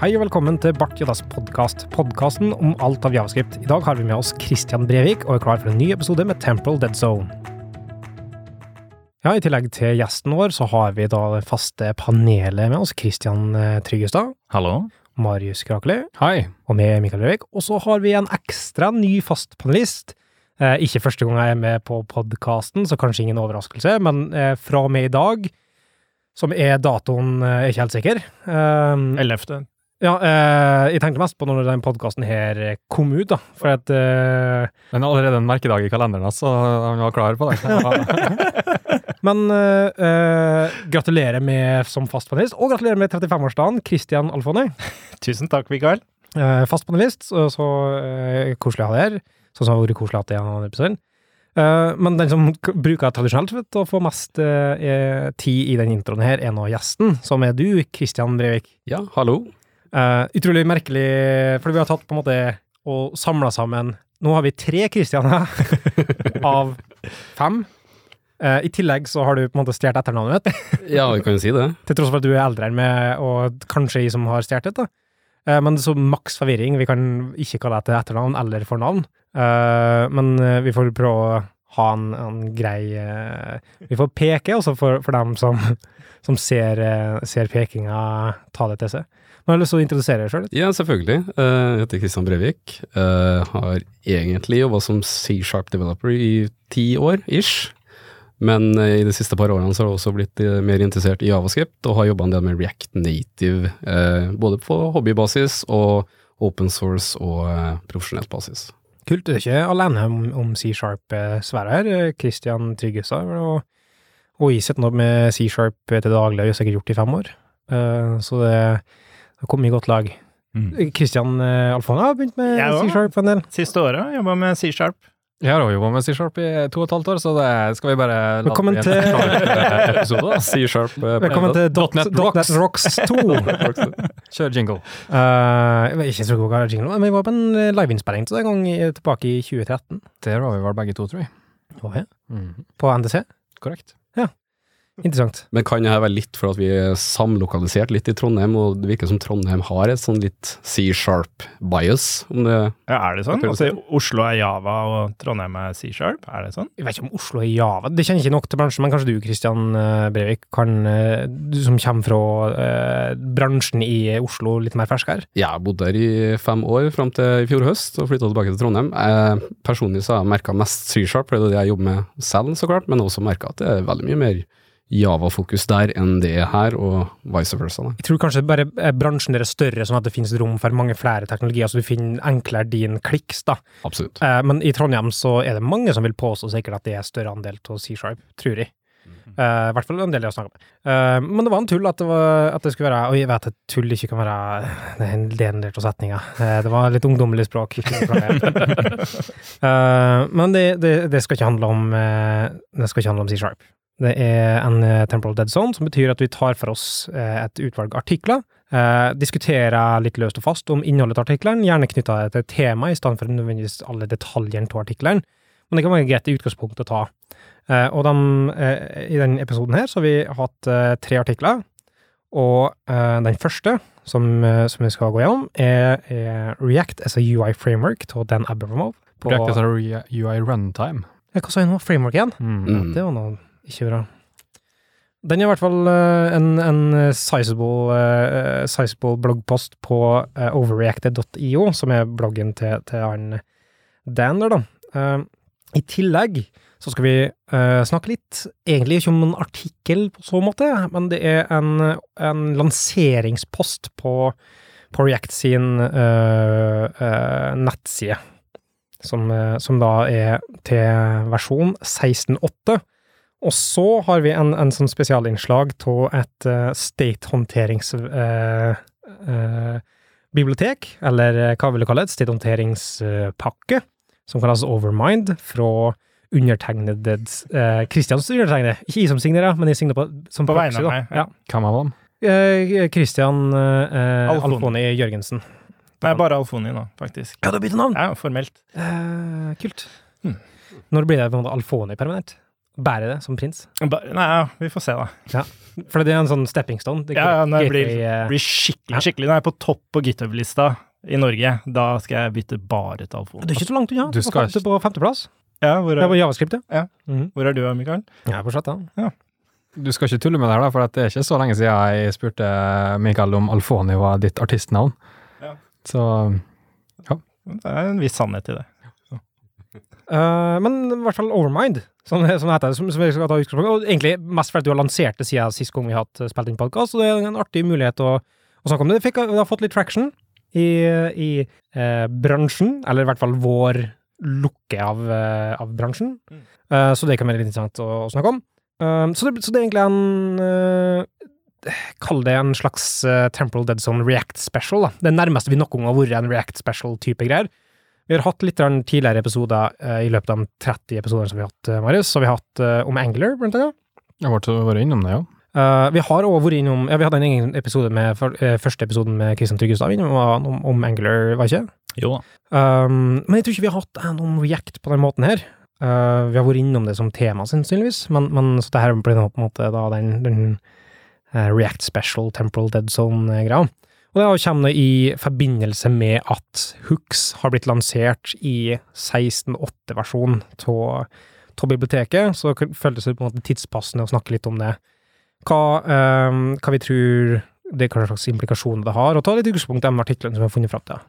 Hei og velkommen til Bart Jodas podkast, podkasten om alt av javascript. I dag har vi med oss Christian Brevik og er klar for en ny episode med Temporal Dead Zone. Ja, I tillegg til gjesten vår, så har vi da det faste panelet med oss. Christian eh, Tryggestad, Hallo? Marius Krakeli Hei. og med Mikael Brevik. Og så har vi en ekstra ny fast panelist. Eh, ikke første gang jeg er med på podkasten, så kanskje ingen overraskelse, men eh, fra og med i dag, som er datoen, eh, er ikke helt sikker. Eh, Ellevte. Ja, eh, jeg tenkte mest på når den podkasten her kom ut, da. For at eh, Men allerede en merkedag i kalenderen, så han var klar på det. Men eh, eh, gratulerer med som fast panelist, og gratulerer med 35-årsdagen, Christian Alfoni. Tusen takk, Mikael. Eh, fast panelist, så, så eh, koselig å ha deg her. Sånn som det har vært koselig å ha deg i denne episoden. Eh, men den som k- bruker tradisjonelt vet, å få mest eh, eh, tid i den introen her, er nå gjesten, som er du, Christian Brevik. Ja, hallo. Eh, utrolig merkelig, for vi har tatt på en måte og samla sammen Nå har vi tre Christianer av fem. Uh, I tillegg så har du på en måte stjålet etternavnet mitt, Ja, vi kan jo si det. til tross for at du er eldre enn meg, og kanskje jeg som har stjålet det. Eh, men det så maks forvirring. Vi kan ikke kalle deg til etternavn eller fornavn. Men vi får prøve å ha en, en grei Vi får peke, også for, for dem som, som ser, ser pekinga, ta det til seg. Jeg har lyst til å introdusere deg sjøl litt. Ja, selvfølgelig. Eh, Jeg heter Kristian Brevik. Jeg har egentlig jobba som C-sharp developer i ti år, ish. Men eh, i de siste par årene så har jeg også blitt eh, mer interessert i javascript, og har jobba en del med React Native, eh, både på hobbybasis og open source og eh, profesjonelt basis. Kult. Du er ikke alene om, om C-sharp-sfæra her. Kristian Christian Tryggestad og, og Iset nå med C-sharp til daglig, har sikkert gjort det i fem år. Eh, så det det har kommet i godt lag. Mm. Uh, Alfona har begynt med C-sharp en del. Siste året jobba med C-sharp. Jeg har også jobba med C-sharp i to og et halvt år, så det skal vi bare Velkommen da. C-sharp eh, Velkommen til Dot, .NET Dot Rocks. .NET Rocks 2. Kjør jingle. Uh, jeg ikke så god jingle, men vi var på en eh, liveinnspilling til en gang tilbake i 2013. Der var vi vel begge to, tror jeg. Å, ja. Mm. På NDC. Korrekt. Interessant. Men kan det være litt for at vi er samlokalisert litt i Trondheim, og det virker som Trondheim har et sånn litt C-sharp bias, om det Ja, er det sånn? Altså, Oslo er Java, og Trondheim er C-sharp? Er det sånn? Jeg vet ikke om Oslo er Java. Det kjenner ikke nok til bransjen, men kanskje du, Christian eh, Brevik, kan, eh, du som kommer fra eh, bransjen i Oslo, litt mer fersk her? Jeg har bodd der i fem år, fram til i fjor høst, og flytta tilbake til Trondheim. Jeg, personlig så har jeg merka mest C-sharp, det er det jeg jobber med selv, så klart, men også merka at det er veldig mye mer Java-fokus der enn det er her, og vice versa. Da. Jeg tror kanskje bare eh, bransjen deres er større, sånn at det finnes rom for mange flere teknologier, så du finner enklere din kliks, da. Absolutt. Eh, men i Trondheim så er det mange som vil påstå sikkert at det er større andel av C-sharp, tror jeg. I I hvert fall en del jeg har snakket med. Uh, men det var en tull at det, var, at det skulle være Og jeg vet at tull ikke kan være Det er en del av setninga. Uh, det var litt ungdommelig språk. Eh, men det, det, det skal ikke handle om eh, Det skal ikke handle om C-sharp. Det er en eh, temporal dead zone, som betyr at vi tar for oss eh, et utvalg artikler. Eh, diskuterer litt løst og fast om innholdet til artikkelen, gjerne knytta til et tema, i stedet for nødvendigvis alle detaljene til artikkelen. Men det kan være greit i utgangspunktet å ta. Eh, og de, eh, i denne episoden her så har vi hatt eh, tre artikler, og eh, den første som, som vi skal gå gjennom, er, er React as a UI framework til Dan Abramov. React as a UI runtime. Hva sa jeg nå? Framework igjen? Mm. Ja, Det var nå ikke bra. Den er i hvert fall eh, en, en sizable, uh, sizable bloggpost på uh, overreacted.io, som er bloggen til, til Arne Dan der, da. Uh, I tillegg så skal vi eh, snakke litt, egentlig ikke om en artikkel på så måte, men det er en, en lanseringspost på, på React sin eh, eh, nettside, som, eh, som da er til versjon 16.8. Og så har vi en, en sånn spesialinnslag av et uh, state-håndteringsbibliotek, eller eh, hva vil du kalle det, state-håndteringspakke, som kalles Overmind, fra undertegnede uh, Kristians undertegnede. Ikke jeg som signerer, men jeg signer på, som På vegne av meg, ja. Hvem av dem? Uh, Alfoni. Alfoni Jørgensen. Nei, bare Alfoni nå, faktisk. Ja, du har byttet navn! Ja, formelt. Eh, kult. Hmm. Når blir det Alfoni permanent? Bære det som prins? Nei, vi får se, da. For det er en sånn stepping stone. Det Ja, ja, når jeg blir, eh, blir skikkelig, Ja. skikkelig Når jeg er på topp på GitHub-lista i Norge, da skal jeg bytte bare til Alfon. Du er ikke så langt unna. Du Du skal skal på femteplass. Ja, hvor Det er, var javascript, ja. Ja. Mhm. hvor er du, Mikael? Jeg er på da. Du skal ikke tulle med det her, da, for det er ikke så lenge siden jeg spurte Mikael om Alfoni var ditt artistnavn. Ja. Så Det er en viss sannhet i det. Eh, men i hvert fall Overmind, som, som det heter, som, som skal ta utgangspunkt. Og egentlig mest fordi du har lansert det siden sist gang vi har hatt spilt inn podkast, så det er en artig mulighet å, å snakke om det. Fikk, det har fått litt traction i, i eh, bransjen, eller i hvert fall vår lukke av, eh, av bransjen. Mm. Uh, så det kan være litt interessant å, å snakke om. Eh, så, det, så det er egentlig en uh, Kall det en slags uh, Temporal Dead Zone React Special. Da. Det nærmeste vi noen gang har vært en React Special-type greier. Vi har hatt litt tidligere episoder eh, i løpet av de 30 episodene som vi har hatt, eh, Marius. Så vi har hatt eh, om Angler, blant annet. jeg har vært innom det, ja. Uh, vi har også vært innom Ja, vi hadde en egen episode med for, uh, første episoden med Kristian Tryggestad innom, om, om Angler, var ikke? Jo da. Um, men jeg tror ikke vi har hatt en om React på den måten her. Uh, vi har vært innom det som tema, sannsynligvis, men, men så det her blir på en måte da den, den uh, React Special Temporal Dead Zone-greia. Og det kommer i forbindelse med at Hooks har blitt lansert i 16.8-versjon av biblioteket, så det føltes på en måte tidspassende å snakke litt om det. Hva, um, hva vi tror det hva slags implikasjoner det har, og ta litt utgangspunkt i de artiklene som vi har funnet fram til.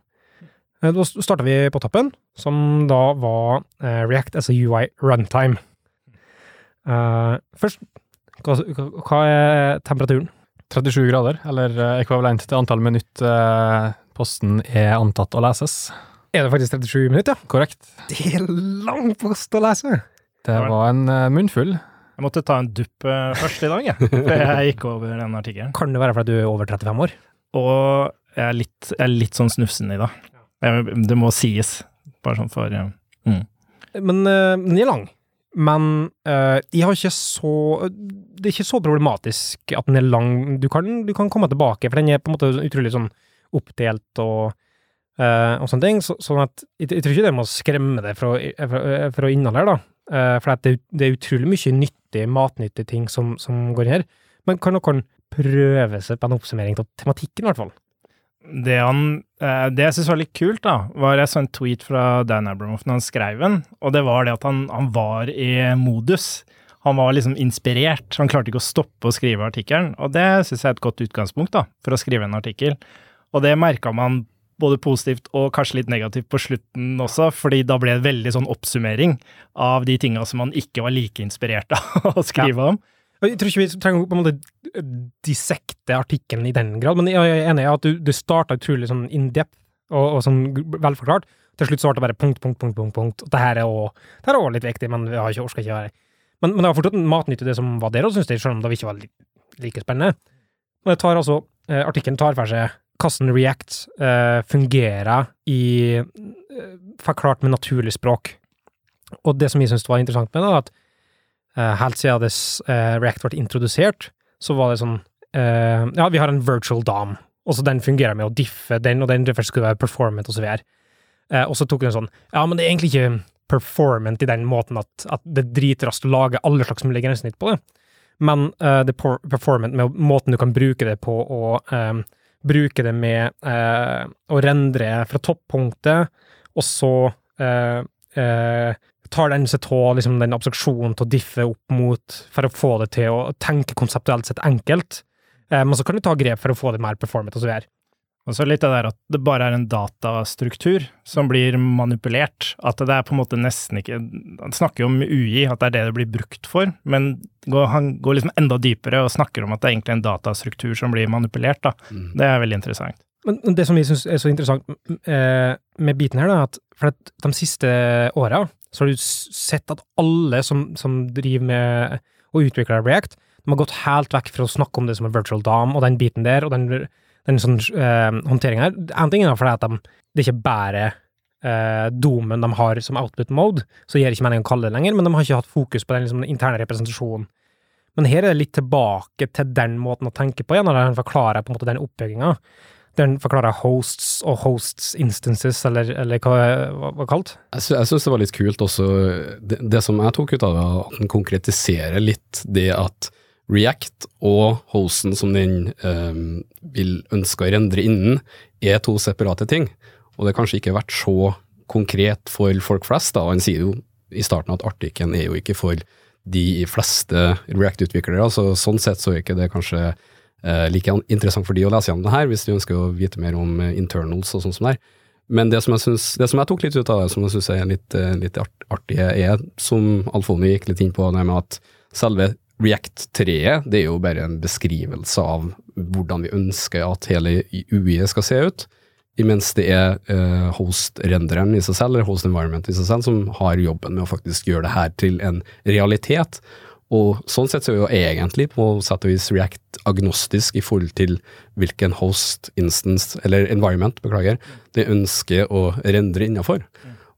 Eh, Da starter vi på toppen, som da var eh, React as a UI runtime. Eh, først, hva- hva er temperaturen? 37 grader, eller eh, ekvivalent til antall minutt eh, posten er antatt å leses. Er det faktisk 37 minutter? Korrekt. Det er lang post å lese! Det var en eh, munnfull. Jeg måtte ta en dupp først i dag, jeg, før jeg gikk over den artikkelen. Kan det være fordi du er over 35 år? Og jeg er litt, jeg er litt sånn snufsen i dag. Det må sies, bare sånn for mm. Men den er lang. Men eh, jeg har ikke så Det er ikke så problematisk at den er lang. Du kan, du kan komme tilbake, for den er på en måte utrolig sånn oppdelt og, eh, og sånne ting. Så, sånn at jeg, jeg tror ikke det må skremme deg fra, fra, fra innholdet her, da. Uh, for det, det er utrolig mye nyttig, matnyttig ting som, som går inn her. Men kan noen prøve seg på en oppsummering av tematikken, i hvert fall? Det, han, eh, det jeg syns var litt kult, da, var jeg så en tweet fra Dan Abramoff når han skrev den, og det var det at han, han var i modus. Han var liksom inspirert, han klarte ikke å stoppe å skrive artikkelen, og det syns jeg er et godt utgangspunkt da, for å skrive en artikkel. Og det merka man både positivt og kanskje litt negativt på slutten også, fordi da ble det veldig sånn oppsummering av de tinga som man ikke var like inspirert av å skrive om. Jeg tror ikke vi trenger på en måte dissekte artikkelen i den grad, men jeg er enig i at du, du starta utrolig sånn in depth og, og sånn velforklart. Til slutt så ble det bare punkt, punkt, punkt, punkt. punkt. Og det her er også litt viktig, men vi har ikke orka ikke være Men, men det var fortsatt matnyttig det som var der, og syns jeg, selv om det ikke var li, like spennende. Og det tar altså eh, Artikkelen tar for seg hvordan React eh, fungerer i eh, Forklart med naturlig språk. Og det som jeg syns var interessant med det, er at helt siden det, eh, React ble introdusert, så var det sånn eh, Ja, vi har en virtual dam, og så den fungerer med å diffe den, og den først skulle være performant, og så videre. Eh, og så tok den sånn Ja, men det er egentlig ikke performant i den måten at, at det er dritraskt å lage alle slags mulige grensesnitt på det, men uh, det er performant med måten du kan bruke det på å eh, bruke det med uh, å rendre fra toppunktet, og så uh, eh, tar den seg av liksom, den abstraksjonen til å diffe opp mot, for å få det til å tenke konseptuelt sett enkelt. Eh, men så kan du ta grep for å få det mer performant og så videre. Og så litt det der at det bare er en datastruktur som blir manipulert. At det er på en måte nesten ikke Han snakker jo om UI, at det er det det blir brukt for, men går, han går liksom enda dypere og snakker om at det er egentlig en datastruktur som blir manipulert. da. Mm. Det er veldig interessant. Men det som vi syns er så interessant eh, med biten her, da, at for at de siste åra så har du sett at alle som, som driver med å utvikle React, de har gått helt vekk fra å snakke om det som en virtual dam og den biten der, og den, den sånn uh, håndteringa her. En ting er fordi at de, det er ikke bare uh, domen de har som output mode, så gir det ikke mening å kalle det lenger, men de har ikke hatt fokus på den liksom, interne representasjonen. Men her er det litt tilbake til den måten å tenke på igjen, når de forklarer på en måte den oppbygginga. Den forklarer hosts og hosts instances, eller, eller hva det var kalt. Jeg, sy syns det var litt kult også, det, det som jeg tok ut av det, at den konkretiserer litt det at React og hosten som den um, vil ønske å rendre innen, er to separate ting. Og det har kanskje ikke vært så konkret for folk flest. da, Han sier jo i starten at artikkelen er jo ikke for de fleste React-utviklere, så sånn sett så er ikke det kanskje like interessant for de å lese gjennom det her, hvis de ønsker å vite mer om eh, internals og sånn som det er. Men det som, synes, det som jeg tok litt ut av det, som jeg syns er litt, eh, litt artig, er, som Alfoni gikk litt inn på, det med at selve React-treet det er jo bare en beskrivelse av hvordan vi ønsker at hele UI-et skal se ut, imens det er host-renderen i seg selv, eller host environment i seg selv, som har jobben med å faktisk gjøre det her til en realitet. Og sånn sett så er jo egentlig på sett og vis React agnostisk i forhold til hvilken host, instance, eller environment, beklager, det ønsker å rendre innafor.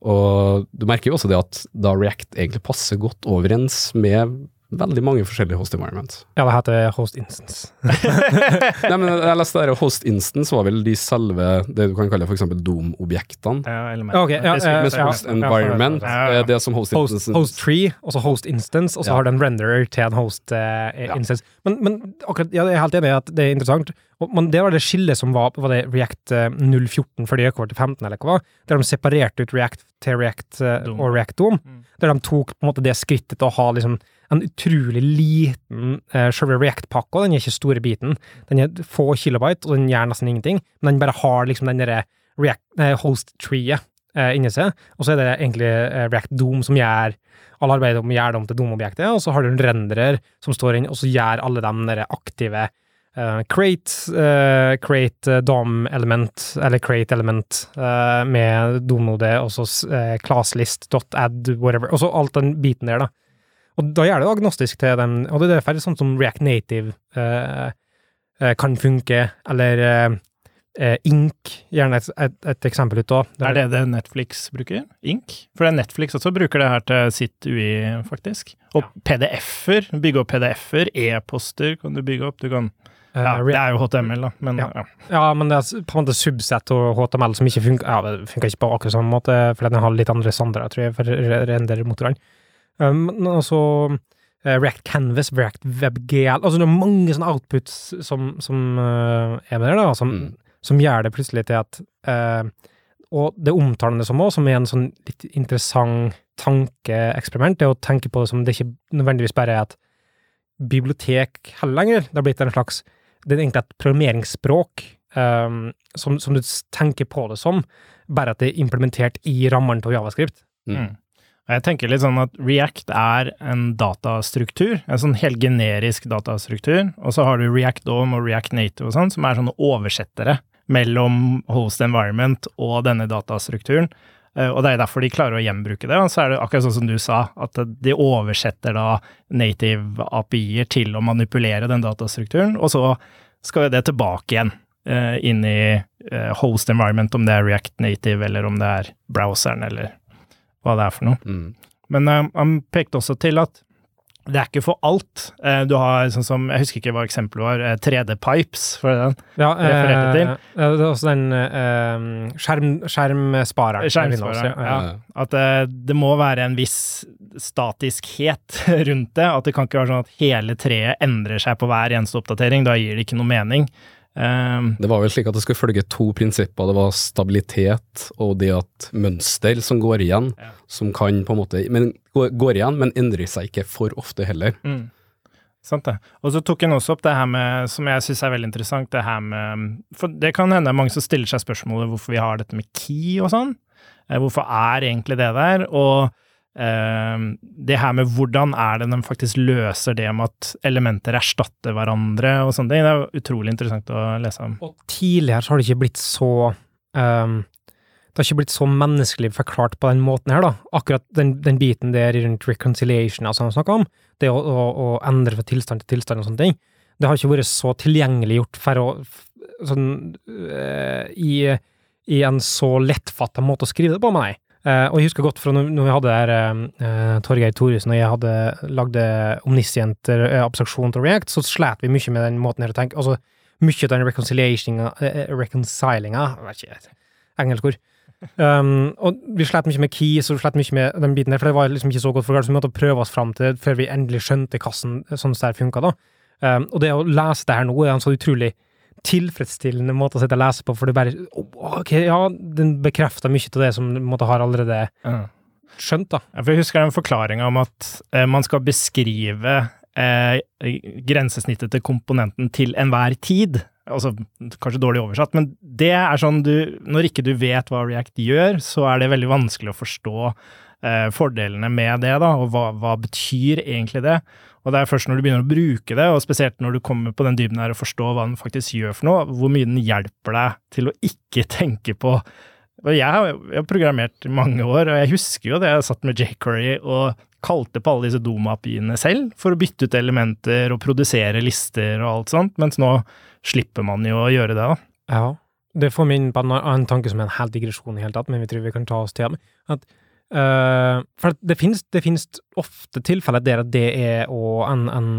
Og du merker jo også det at da React egentlig passer godt overens med veldig mange forskjellige host environments. Ja, det heter host instance. Nei, men jeg leste der host instance var vel de selve, det du kan kalle eksempel DOM-objektene. Ja, okay, Ok, ja, eh, Mens ja, host environment ja, ja. er det som host Host, instance host tree, og så host instance, og så Ja. har en renderer til en host eh, Ja. instance. Men, men akkurat, ja, jeg er helt enig i at det er interessant. Og, men det var det skillet som var Var det React eh, 014 før de gikk over til 15, eller hva? Der de separerte ut React til React eh, Dom. og React Dom. Mm. Der de tok på en måte det skrittet til å ha liksom en utrolig liten uh, selve React-pakka. Den er ikke store biten. Den er få kilobyte, og den gjør nesten ingenting. Men den bare har liksom den derre eh, host-treet uh, inni seg. Og så er det egentlig uh, React Doom som gjør alle arbeidet om å gjøre det om til Dom-objektet, og så har du en renderer som står inn, og så gjør alle de aktive Uh, create, uh, create eh, DOM-element, eller create element eh, med Dom-node, og så classlist.add, whatever, og så alt den biten der, da. Og da gjør det agnostisk til dem, og det er derfor sånn som React Native eh, eh, kan funke, eller eh, eh, Ink, gjerne et, et, et eksempel ut da. Er det det Netflix bruker? Ink? For det er Netflix også bruker det her til sitt UI, faktisk. Og PDF-er. Bygge opp PDF-er. E-poster kan du bygge opp. Du kan eh, Ja, det er jo HTML, da, men Ja. ja. Ja, men det er på en måte subset og HTML som ikke funker Ja, det funker ikke på akkurat samme måte, for den har litt andre standarder, tror jeg, for re- rendermotorene. Um, altså eh, React Canvas, React WebGL Altså det er mange sånne outputs som, som eh, er med der, da, som, Mm. som gjør det plutselig til at uh, Og det omtalende som òg, som er en sånn litt interessant tankeeksperiment, det er å tenke på det som det ikke nødvendigvis bare er et bibliotek heller lenger. Det har blitt en slags Det er egentlig et programmeringsspråk um, som, som du tenker på det som, bare at det er implementert i rammene til Javascript. Mm. Jeg tenker litt sånn at React er en datastruktur, en sånn helt generisk datastruktur, og så har du React DOM og React Native og sånn, som er sånne oversettere mellom host environment og denne datastrukturen. Eh, Og det er derfor de klarer å gjenbruke det. Og så er det akkurat sånn som du sa, at de oversetter da native API-er til å manipulere den datastrukturen, og så skal det tilbake igjen eh, inn i eh, host environment, om det er React Native, eller om det er browseren, eller hva det er for noe. Mm. Men eh, han pekte også til at det er ikke for alt. Eh, du har sånn som, jeg husker ikke hva eksempelet var, eh, 3D-pipes, for den. Ja, Refererte til. det er også den eh, skjerm, skjermspareren. Skjermspareren, ja. ja. At eh, det må være en viss statiskhet rundt det. At det kan ikke være sånn at hele treet endrer seg på hver eneste oppdatering. Da gir det ikke noe mening. Um, Det var vel slik at det skulle følge to prinsipper. Det var stabilitet og det at mønster som går igjen, Ja. som kan på en måte Men går, igjen, men endrer seg ikke for ofte heller. Mm. Sant det. Og så tok han også opp det her med, som jeg syns er veldig interessant, det her med For det kan hende mange som stiller seg spørsmålet hvorfor vi har dette med key og sånn. Eh, Hvorfor er egentlig det der? Og det her med hvordan er det de faktisk løser det med at elementer erstatter hverandre og sånne ting. Det er utrolig interessant å lese om. Og tidligere så har det ikke blitt så um, Det har ikke blitt så menneskelig forklart på den måten her, da. Akkurat den, den biten der rundt reconciliation, altså han snakka om, det å, å, å endre fra tilstand til tilstand og sånne ting, det har ikke vært så tilgjengeliggjort for å sånn eh, i, i en så lettfatta måte å skrive det på, meg. Eh, og jeg husker godt fra når, når vi hadde der uh, Torgeir Thoresen og jeg hadde lagde omniscient uh, abstraksjon til React, så slet vi mye med den måten her å tenke. Altså, mye av den reconciliatinga, uh, reconcilinga vet ikke, Engelsk ord. Um, og vi slet mye med keys og vi slet mye med den biten der, for det var liksom ikke så godt forklart, så vi måtte prøve oss fram til det før vi endelig skjønte hvordan sånn det her funka. da. Um, og det å lese det her nå er en så utrolig tilfredsstillende måte å sitte og lese på, for du bare oh, Ok, ja, den bekrefter mye av det som du måtte ha allerede skjønt, da. Ja, for Jeg husker den forklaringa om at eh, man skal beskrive eh, grensesnittet til komponenten til enhver tid. Altså, kanskje dårlig oversatt, men det er sånn du Når ikke du vet hva React gjør, så er det veldig vanskelig å forstå eh, fordelene med det, da, og hva, hva betyr egentlig det? Og det er først når du begynner å bruke det, og spesielt når du kommer på den dybden her og forstår hva den faktisk gjør for noe, hvor mye den hjelper deg til å ikke tenke på og jeg har, jeg har programmert i mange år, og jeg husker jo det jeg satt med jQuery og kalte på alle disse Doma-apiene selv for å bytte ut elementer og produsere lister og alt sånt, mens nå slipper man jo å gjøre det, da. Ja. Det får meg inn på en, tanke som er en hel digresjon i hele tatt, men vi tror vi kan ta oss til. At, eh, for det finnes, det finnes ofte tilfeller der det er en, en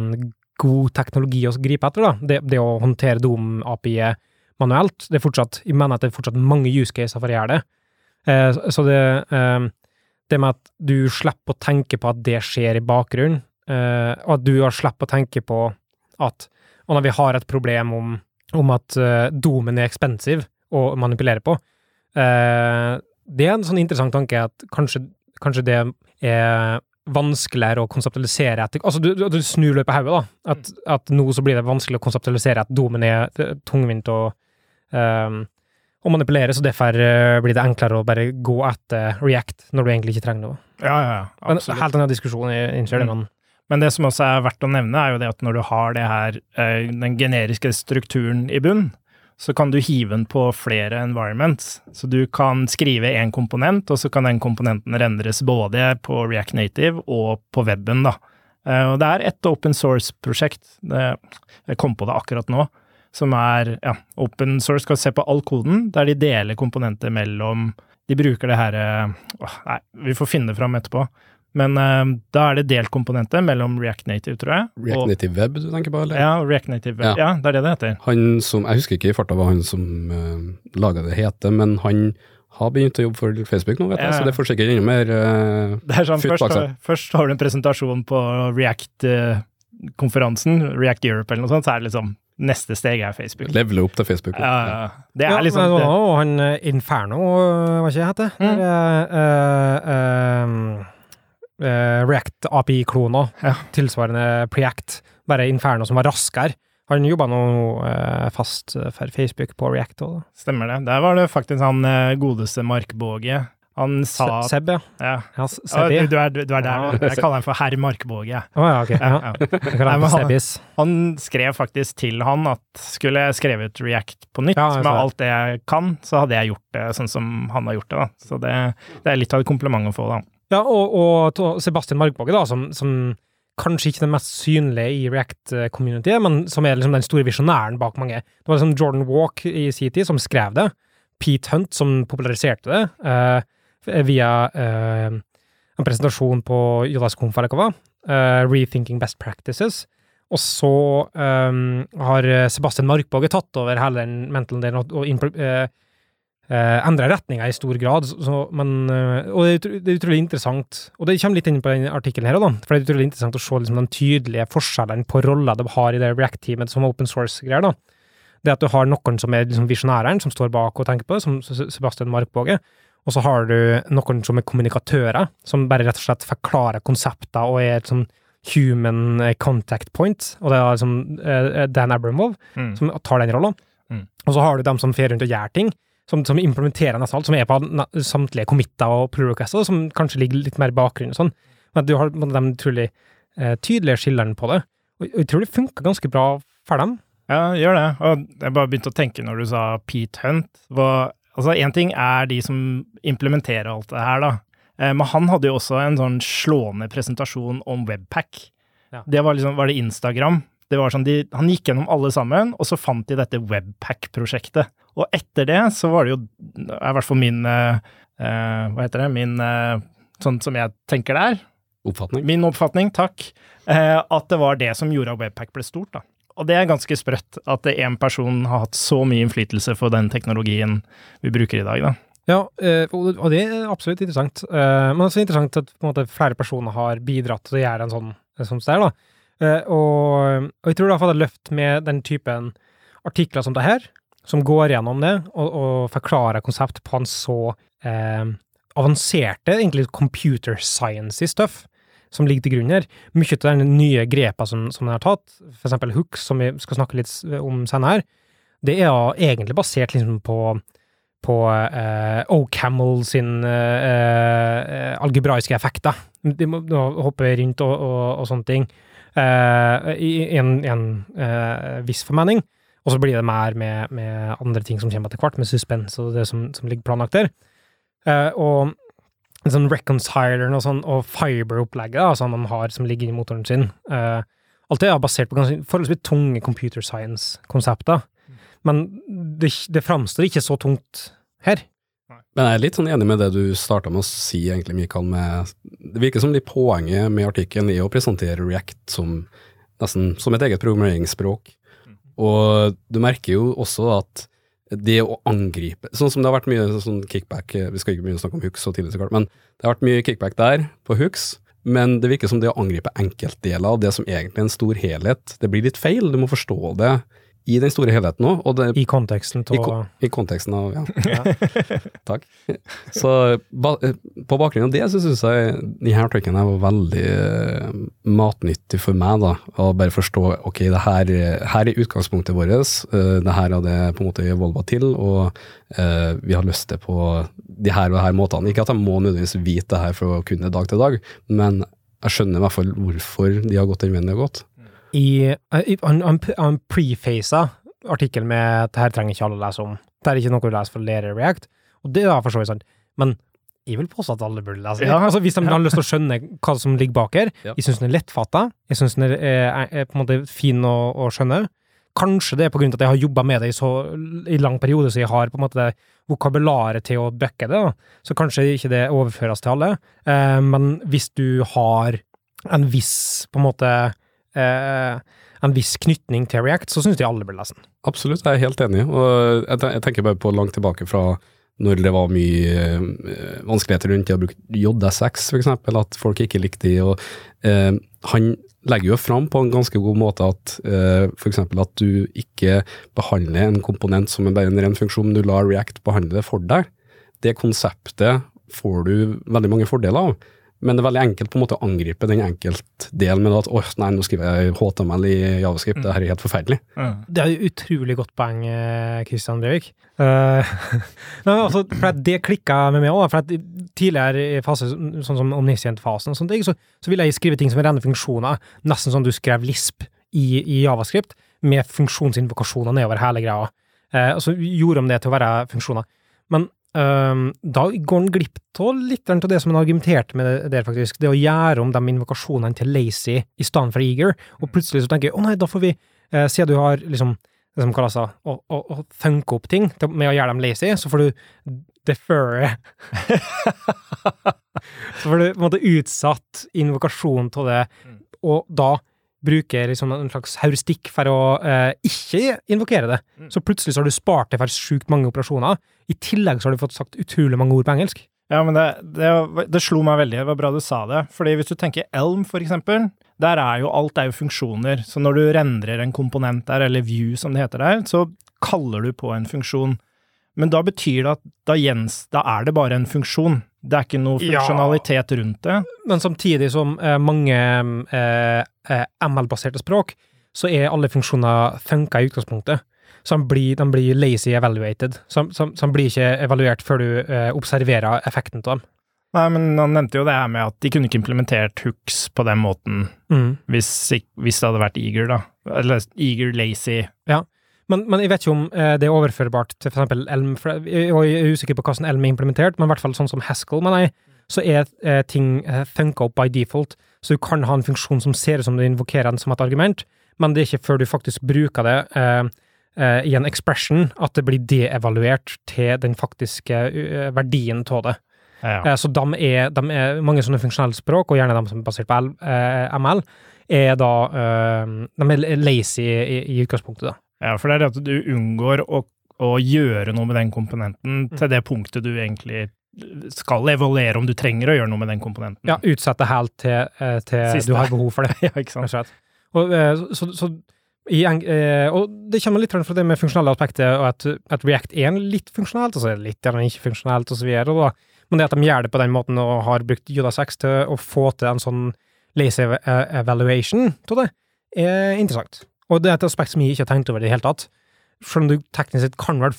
god teknologi å gripe etter, da. Det, det å håndtere Dom-API-et manuelt. Det er fortsatt, jeg mener at det er fortsatt mange use cases for å gjøre det. Uh, så det, uh, det med at du slipper å tenke på at det skjer i bakgrunnen, og at du har slipper å tenke på at og når vi har et problem om, om at uh, domen er expensive å manipulere på, det er en sånn interessant tanke at kanskje, kanskje det er vanskeligere å konseptualisere etter Altså, du, du snur det i hodet, da. At, at nå så blir det vanskelig å konseptualisere at domen er eh, tungvint og um, å manipulere, så derfor eh, blir det enklere å bare gå etter React når du egentlig ikke trenger noe. Ja, ja, absolutt. Men helt annen diskusjon, jeg innser det, Mm. men Men det som også er verdt å nevne, er jo det at når du har det her, eh, den generiske strukturen i bunn, så kan du hive den på flere environments. Så du kan skrive én komponent, og så kan den komponenten rendres både på React Native og på weben, da. Eh, Og det er et open source-prosjekt, jeg kom på det akkurat nå, som er ja, open source, skal se på all koden, der de deler komponenter mellom De bruker det her eh, Nei, vi får finne det fram etterpå. Men uh, da er det delt komponenter mellom React Native, tror jeg. React og, Native Web du tenker på, eller? Ja, React Native. Ja. Ja. det er det det heter. Han som, jeg husker ikke i farta hva han som uh, laga det heter, men han har begynt å jobbe for Facebook nå, vet jeg, Ja. så det får sikkert enda mer uh, Det er sånn, først, bak seg. først har du en presentasjon på React-konferansen, React Europe eller noe sånt, så er det liksom Neste steg er Facebook. levele opp til Facebook. Ja, det Ja, er liksom det Og han eh, Inferno, eh, hva ikke det heter? Mm. Uh, eh, eh, React API-kloner, Ja. tilsvarende Preact, bare Inferno som var raskere. Han jobba nå eh, fast for Facebook på React òg. Stemmer det. Der var det faktisk han eh, godeste Mark Båge. Han sa Se Seb, ja. ja. ja Sebi. du, du, er, du er der. Jeg kaller han for herr Markbåge. Båge. Å ja, ok. Ja. Ja, Nei, han han- skrev faktisk til han at skulle jeg skrevet React på nytt, Ja, med alt det jeg kan, så hadde jeg gjort det sånn som han har gjort det. da. Så det, det er litt av et kompliment å få, da. Ja, og, og Sebastian Markbogge da, som, som kanskje ikke er den mest synlige i React-communityet, men som er liksom den store visjonæren bak mange. Det var liksom Jordan Walk i sin tid som skrev det. Pete Hunt som populariserte det eh, via eh, en presentasjon på det var. eh, Rethinking Best Practices. Og så eh, har Sebastian Markbåge tatt over hele den mentalen og, og impl- eh, endra retninga i stor grad. Så, men, eh, og det er, det er utrolig interessant, og det kommer litt inn på den artikkelen her da, for det er utrolig interessant å se liksom, den tydelige forskjellen på roller de har i det React-teamet som open source-greier. da. Det at du har noen som er liksom visjonæreren, som står bak og tenker på det, som Sebastian Markbåge, og så har du noen som er kommunikatører, som bare rett og slett forklarer konsepter og er et sånn human eh, contact point, og det er liksom eh, Dan Abramov Mm. som tar den rollen. Mm. Og så har du dem som fer rundt og gjør ting, som, som implementerer nesten alt, som er på samtlige committer og pull requester, som kanskje ligger litt mer i bakgrunnen og sånn. Men du har de utrolig eh, tydelige skillene på det. Og og jeg tror det funker ganske bra for dem. Ja, gjør det. Og jeg bare begynte å tenke når du sa Pete Hunt. Var, altså, én ting er de som implementerer alt det her, da. Eh, Men han hadde jo også en sånn slående presentasjon om Webpack. Ja. Det var liksom, var det Instagram? Det var sånn, de, Han gikk gjennom alle sammen, og så fant de dette Webpack-prosjektet. Og etter det så var det jo, er i hvert fall min eh, eh, Hva heter det? Min eh, Sånn som jeg tenker det er. Oppfatning. Min oppfatning, takk. Eh, at det var det som gjorde at Webpack ble stort, da. og det er ganske sprøtt at én person har hatt så mye innflytelse for den teknologien vi bruker i dag, da. Ja, eh, og det er absolutt interessant. Eh, Men det er også interessant at på en måte, flere personer har bidratt til å gjøre en sånn, som det er. Da. Eh, Og, og jeg tror det har fått et løft med den typen artikler som det her, som går gjennom det og, og forklarer konsept på en så eh, avanserte, egentlig computer science stuff, som ligger til grunn her. Mye av de nye grepene som, som den har tatt, for eksempel hooks, som vi skal snakke litt om senere det er egentlig basert liksom på på eh, O'Camel sin eh, eh, algebraiske effekter. De må hoppe rundt og, og, og sånne ting. Eh, I en, en eh, viss formening. Og så blir det mer med, med andre ting som kommer etter hvert, med suspens og det som, som ligger planlagt der. Uh, og sånn reconcileren og, sånn, og fiber-opplegget man har som ligger i motoren sin. uh, alt det er basert på ganske forholdsvis tunge computer science-konsepter. Men det, det framstår ikke så tungt her. Men jeg er litt sånn enig med det du starta med å si, egentlig, Mikael. Med, det virker som de poenget med artikkelen er å presentere React som nesten som et eget programmeringsspråk. Og du merker jo også at det å angripe Sånn som det har vært mye sånn kickback Vi skal ikke begynne å snakke om hooks så tidlig, så klart, men det har vært mye kickback der, på hooks. Men det virker som det å angripe enkeltdeler av det som egentlig er en stor helhet, det blir litt feil. Du må forstå det i den store helheten òg, og I konteksten I, av ko I konteksten av, ja. Takk. Så ba på bakgrunn av det, så syns jeg denne her var veldig eh, matnyttig for meg, da. Å bare forstå ok, det her, her er utgangspunktet vårt, eh, det her har det på en måte evolva til, og uh, vi har lyst til på de her og de her måtene. Ikke at jeg må nødvendigvis vite det her for å kunne dag til dag, men jeg skjønner i hvert fall hvorfor de har gått den veien de har gått. I, i, han, han, han prefaca artikkel med 'det her trenger ikke alle å lese om'. Det er ikke noe du leser for å lære React, og det er for så vidt sant. Men jeg vil påstå at alle burde lese det. Ja. Altså, hvis de har lyst til å skjønne hva som ligger bak her. Ja. Jeg syns den er lettfatta. Jeg syns den er, er, er på en måte fin å, å skjønne. Kanskje det er på grunn av at jeg har jobba med det i så i lang periode, så jeg har på en måte vokabularet til å bøkke det. Da. Så kanskje ikke det overføres til alle. Eh, men hvis du har en viss på en måte eh, en viss knytning til React, så syns jeg alle bør lese den. Absolutt, jeg er helt enig. Og jeg, tenker bare på langt tilbake fra når det var mye eh, vanskeligheter rundt det å bruke JSX, eksempel, at folk ikke likte de. Og, eh, han legger jo fram på en ganske god måte at eh, f.eks. at du ikke behandler en komponent som en bare en ren funksjon, men du lar React behandle det for deg. Det konseptet får du veldig mange fordeler av. Men det er veldig enkelt på en måte å angripe den enkeltdelen med at åh, nei, nå skriver jeg HTML i Javascript, det her er helt forferdelig. Det er et utrolig godt poeng, Kristian Christian Brevik. Uh, nei, altså, for det klikka med meg òg. For tidligere i fase, sånn som omniscient-fasen, så, så ville jeg skrive ting som rene funksjoner, nesten som du skrev Lisp i, i Javascript, med funksjonsinvokasjoner nedover hele greia. Uh, og så gjorde de det til å være funksjoner. Men ehm, da går han glipp av litt av det som han argumenterte med der, faktisk. Det å gjøre om de invokasjonene til lazy i stedet for eager. Og plutselig så tenker jeg å nei, da får vi, eh, siden du har liksom det som kalles å, å, å funke opp ting til, med å gjøre dem lazy, så får du deferre Så får du på en måte utsatt invokasjonen av det, og da bruker liksom en slags heuristikk for å eh, ikke invokere det. Mm. Så plutselig så har du spart deg for sjukt mange operasjoner. I tillegg så har du fått sagt utrolig mange ord på engelsk. Ja, men det, det, det slo meg veldig, det var bra du sa det. Fordi hvis du tenker Elm, for eksempel, der er jo alt er jo funksjoner. Så når du rendrer en komponent der, eller view som det heter der, så kaller du på en funksjon. Men da betyr det at da, Jens, da er det bare en funksjon. Det er ikke noe Ja. funksjonalitet rundt det. Men samtidig som eh, mange eh, eh, ML-baserte språk, så er alle funksjoner funka i utgangspunktet. Så de blir, de blir lazy evaluated. Så, så, så de blir ikke evaluert før du eh, observerer effekten av dem. Nei, men han nevnte jo det her med at de kunne ikke implementert hooks på den måten Mm. hvis, hvis det hadde vært eager, da. Eller eager lazy. Men, men jeg vet ikke om eh, det er overførbart til eksempel Elm, for jeg, er usikker på hvordan Elm er implementert, men i hvert fall sånn som Haskell, mener jeg, så er eh, ting eh, funka opp by default, så du kan ha en funksjon som ser ut som du invokerer den som et argument, men det er ikke før du faktisk bruker det eh, i en expression at det blir deevaluert til den faktiske verdien av det. Ja. ja. Så de er, de er mange sånne funksjonelle språk, og gjerne de som er basert på eh, ML, er da De er lazy i, i utgangspunktet, da. Ja, for det er det at du unngår å, å gjøre noe med den komponenten Mm. til det punktet du egentlig skal evaluere om du trenger å gjøre noe med den komponenten. Ja, utsette helt til, eh, til Siste. du har behov for det. ja ikke sant? og eh, så, så, i, eh, og det kommer litt fra det med funksjonelle aspekter, og at, at React er litt funksjonelt, og så er det litt ikke funksjonelt, og så videre. Da, men det at de gjør det på den måten, og har brukt Juda 6 til å få til en sånn lazy evaluation av det, er interessant. Og det er et aspekt som jeg ikke har tenkt over i det hele tatt. Selv om du teknisk sett kan vel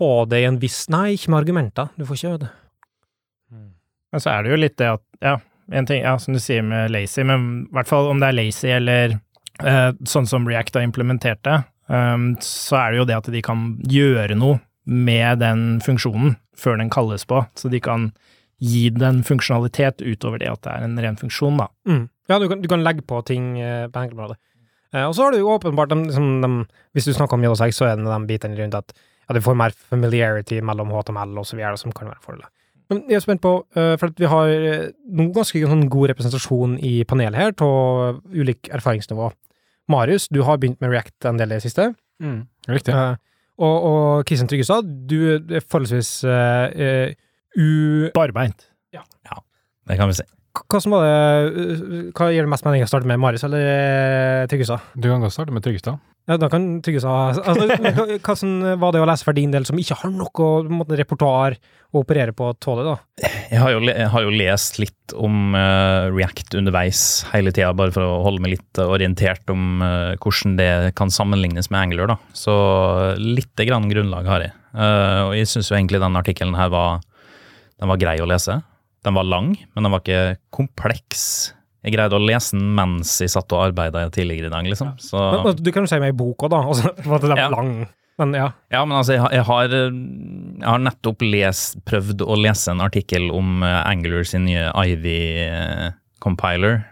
få det i en viss Nei, ikke med argumenter. Du får ikke gjøre det. Men så er det jo litt det at, ja, en ting, ja, som du sier med lazy, men i hvert fall om det er lazy eller eh, sånn som React har implementert det, um, så er det jo det at de kan gjøre noe med den funksjonen før den kalles på, så de kan gi den funksjonalitet utover det at det er en ren funksjon, da. Mm. Ja, du kan, du kan legge på ting eh, på enkeltbladet. Eh, og så har du jo åpenbart de, liksom, de, Hvis du snakker om JSX, så er det de bitene rundt at ja, du får mer familiarity mellom HTML og så videre, som kan være fordeler. Men jeg er spent på, eh, for at vi har eh, noen ganske sånn god representasjon i panelet her av ulik erfaringsnivå. Marius, du har begynt med React en del i det siste. Mm. Riktig. Uh, og, og Kristian Tryggestad, du er forholdsvis uh, eh, u... Barbeint. Det kan vi si. Hva som var det uh, Hva gir det mest mening å starte med, Marius eller eh, Tryggestad? Du kan godt starte med Tryggestad. Ja, da kan Tryggestad altså, hva, som var det å lese for din del som ikke har noe på måte, repertoar å operere på tålet, da? Jeg har jo, jeg har jo lest litt om uh, React underveis hele tida, bare for å holde meg litt orientert om uh, hvordan det kan sammenlignes med Angler, da. Så lite grann grunnlag har jeg. Uh, og jeg syns jo egentlig den artikkelen her var, den var grei å lese. Den var lang, men den var ikke kompleks. Jeg greide å lese den mens jeg satt og arbeida tidligere i dag, liksom. Så, Men, du kan jo si meg i boka, da. Altså, for at den Ja. lang. Men ja. Ja, men altså, jeg, har- jeg, har, eh, nettopp lest, prøvd å lese en artikkel om eh, Angular sin nye Ivy-compiler.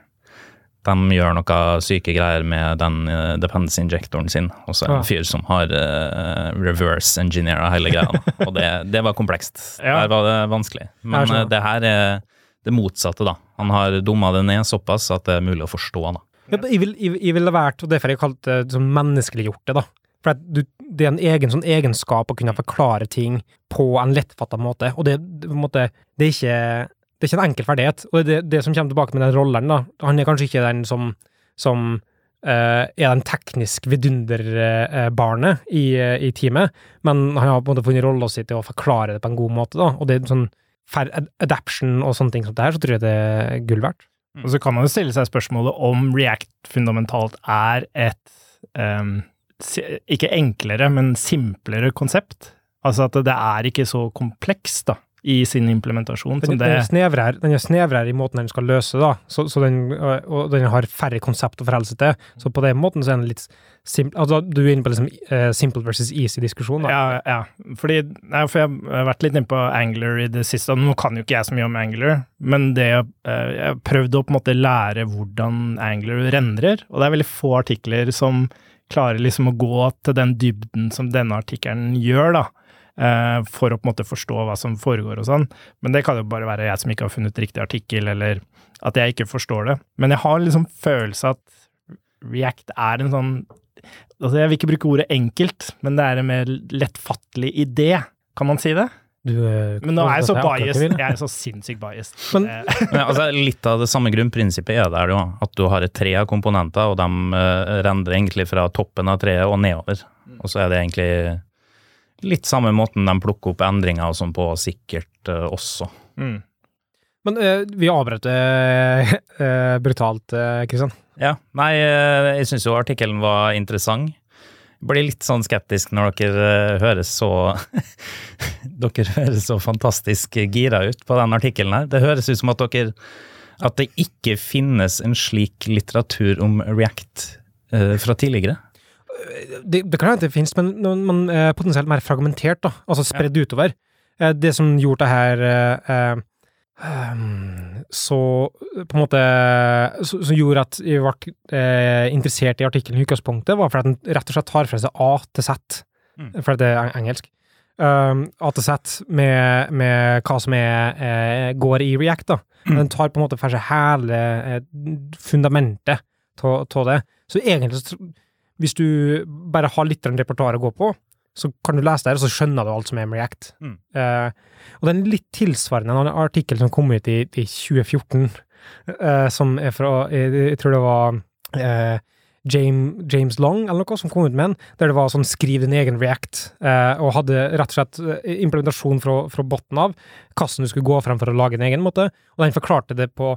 De gjør noe syke greier med den uh, dependency injectoren sin. Og så er det en fyr som har uh, reverse engineera hele greia. og det, det var komplekst. Ja. Der var det vanskelig. Men eh, det her er det motsatte, da. Han har dumma det ned såpass at det er mulig å forstå, da. Ja, Jeg vil- jeg jeg ville vært, og derfor har jeg kalt det sånn menneskeliggjort det, da. For du, det er en egen sånn egenskap å kunne forklare ting på en lettfatta måte, og det, det, på en måte, det er ikke det er ikke en enkel ferdighet, og det det, som kommer tilbake med den rolleren, da. Han er kanskje ikke den som, som uh, er den teknisk vidunderbarnet i, uh, i teamet, men han har på en måte funnet rolla si til å forklare det på en god måte, da, og det er sånn adaption og sånne ting som det her, så tror jeg det er gull verdt. Og så kan man jo stille seg spørsmålet om React fundamentalt er et um, ikke enklere, men simplere konsept. Altså at det er ikke så komplekst da, i sin implementasjon Den, som den, er snevrere, den er snevrere i måten den skal løse, da, så, så den, og og den har færre konsept å forholde seg til. Så på den måten så er den litt simpel Altså, du er inne på liksom uh, simple versus easy-diskusjon. Ja, ja. Fordi, nei, for jeg har vært litt inne på Angler i det siste, og nå kan jo ikke jeg så mye om Angler, men det uh, jeg prøvde å på en måte lære hvordan Angler rendrer, og det er veldig få artikler som klarer liksom å gå til den dybden som denne artikkelen gjør, da. Eh, For å på en måte forstå hva som foregår og sånn. Men det kan jo bare være jeg som ikke har funnet riktig artikkel, eller at jeg ikke forstår det. Men jeg har liksom følelse at React er en sånn Altså, jeg vil ikke bruke ordet enkelt, men det er en mer lettfattelig idé. Kan man si det? Du, eh, Men nå er jeg så biased. Jeg er så sinnssykt biased. Men- Eh, Men, altså, litt av det samme grunnprinsippet er det jo. At du har et tre av komponenter, og de uh, rendrer egentlig fra toppen av treet og nedover. Og så er det egentlig litt samme måten de plukker opp endringer og sånn på, sikkert uh, også. mm. Men uh, vi avbrøt det uh, brutalt, eh, Kristian. Ja, nei, jeg syns jo artikkelen var interessant. Blir litt sånn skeptisk når dere høres så Dere høres så fantastisk gira ut på den artikkelen her. Det høres ut som at dere At det ikke finnes en slik litteratur om React fra tidligere. Det, det kan hende det finnes, men, man men, eh, potensielt mer fragmentert, da. Altså spredd utover. Eh, det som gjorde det her eh, eh, ehm, så på en måte Som gjorde at jeg ble interessert i artikkelen i utgangspunktet, var fordi at den rett og slett tar fra seg A til Z, Mm. for det er engelsk. um, ATZ med, med hva som er, eh, går i React. da. Den tar på en måte for seg hele eh, fundamentet av det. Så egentlig, så hvis du bare har litt repertoar å gå på, så kan du lese der, og så skjønner du alt som er med React. Mm. Uh, og er litt tilsvarende en artikkel som kom ut i, i 2014, uh, som er fra Jeg, jeg tror det var uh, James, James Long eller noe som kom ut med den, der det var sånn skriv din egen React, eh, og hadde rett og slett eh, implementasjon fra, fra botten av, hvordan du skulle gå frem for å lage en egen måte, og den forklarte det på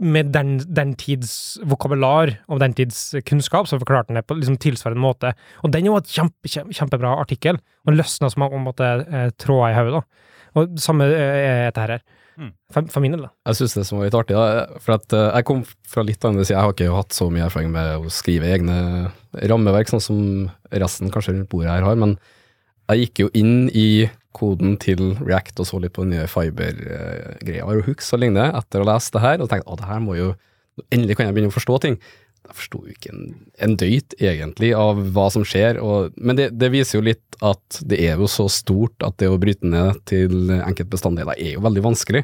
med den, den tids vokabular og den tids kunnskap, så forklarte den det på liksom tilsvarende måte. Og den er jo et kjempe, kjempe, kjempebra artikkel, og løsna som en måte eh, tråder i hodet, da. Og det samme eh, er dette her. Mm. For, for min del, da. Jeg syns det som var litt artig, da, for at uh, jeg kom fra litt andre side. Jeg har ikke hatt så mye erfaring med å skrive egne rammeverk, sånn som resten kanskje rundt bordet her har, men jeg gikk jo inn i koden til React og så litt på den nye Fiber-greia og hooks og lignende etter å ha lest det her, og tenkte at det her må jo Endelig kan jeg begynne å forstå ting. Jeg forsto jo ikke en, en døyt, egentlig, av hva som skjer, og, men det, det viser jo litt at det er jo så stort at det å bryte ned til enkeltbestanddeler er jo veldig vanskelig.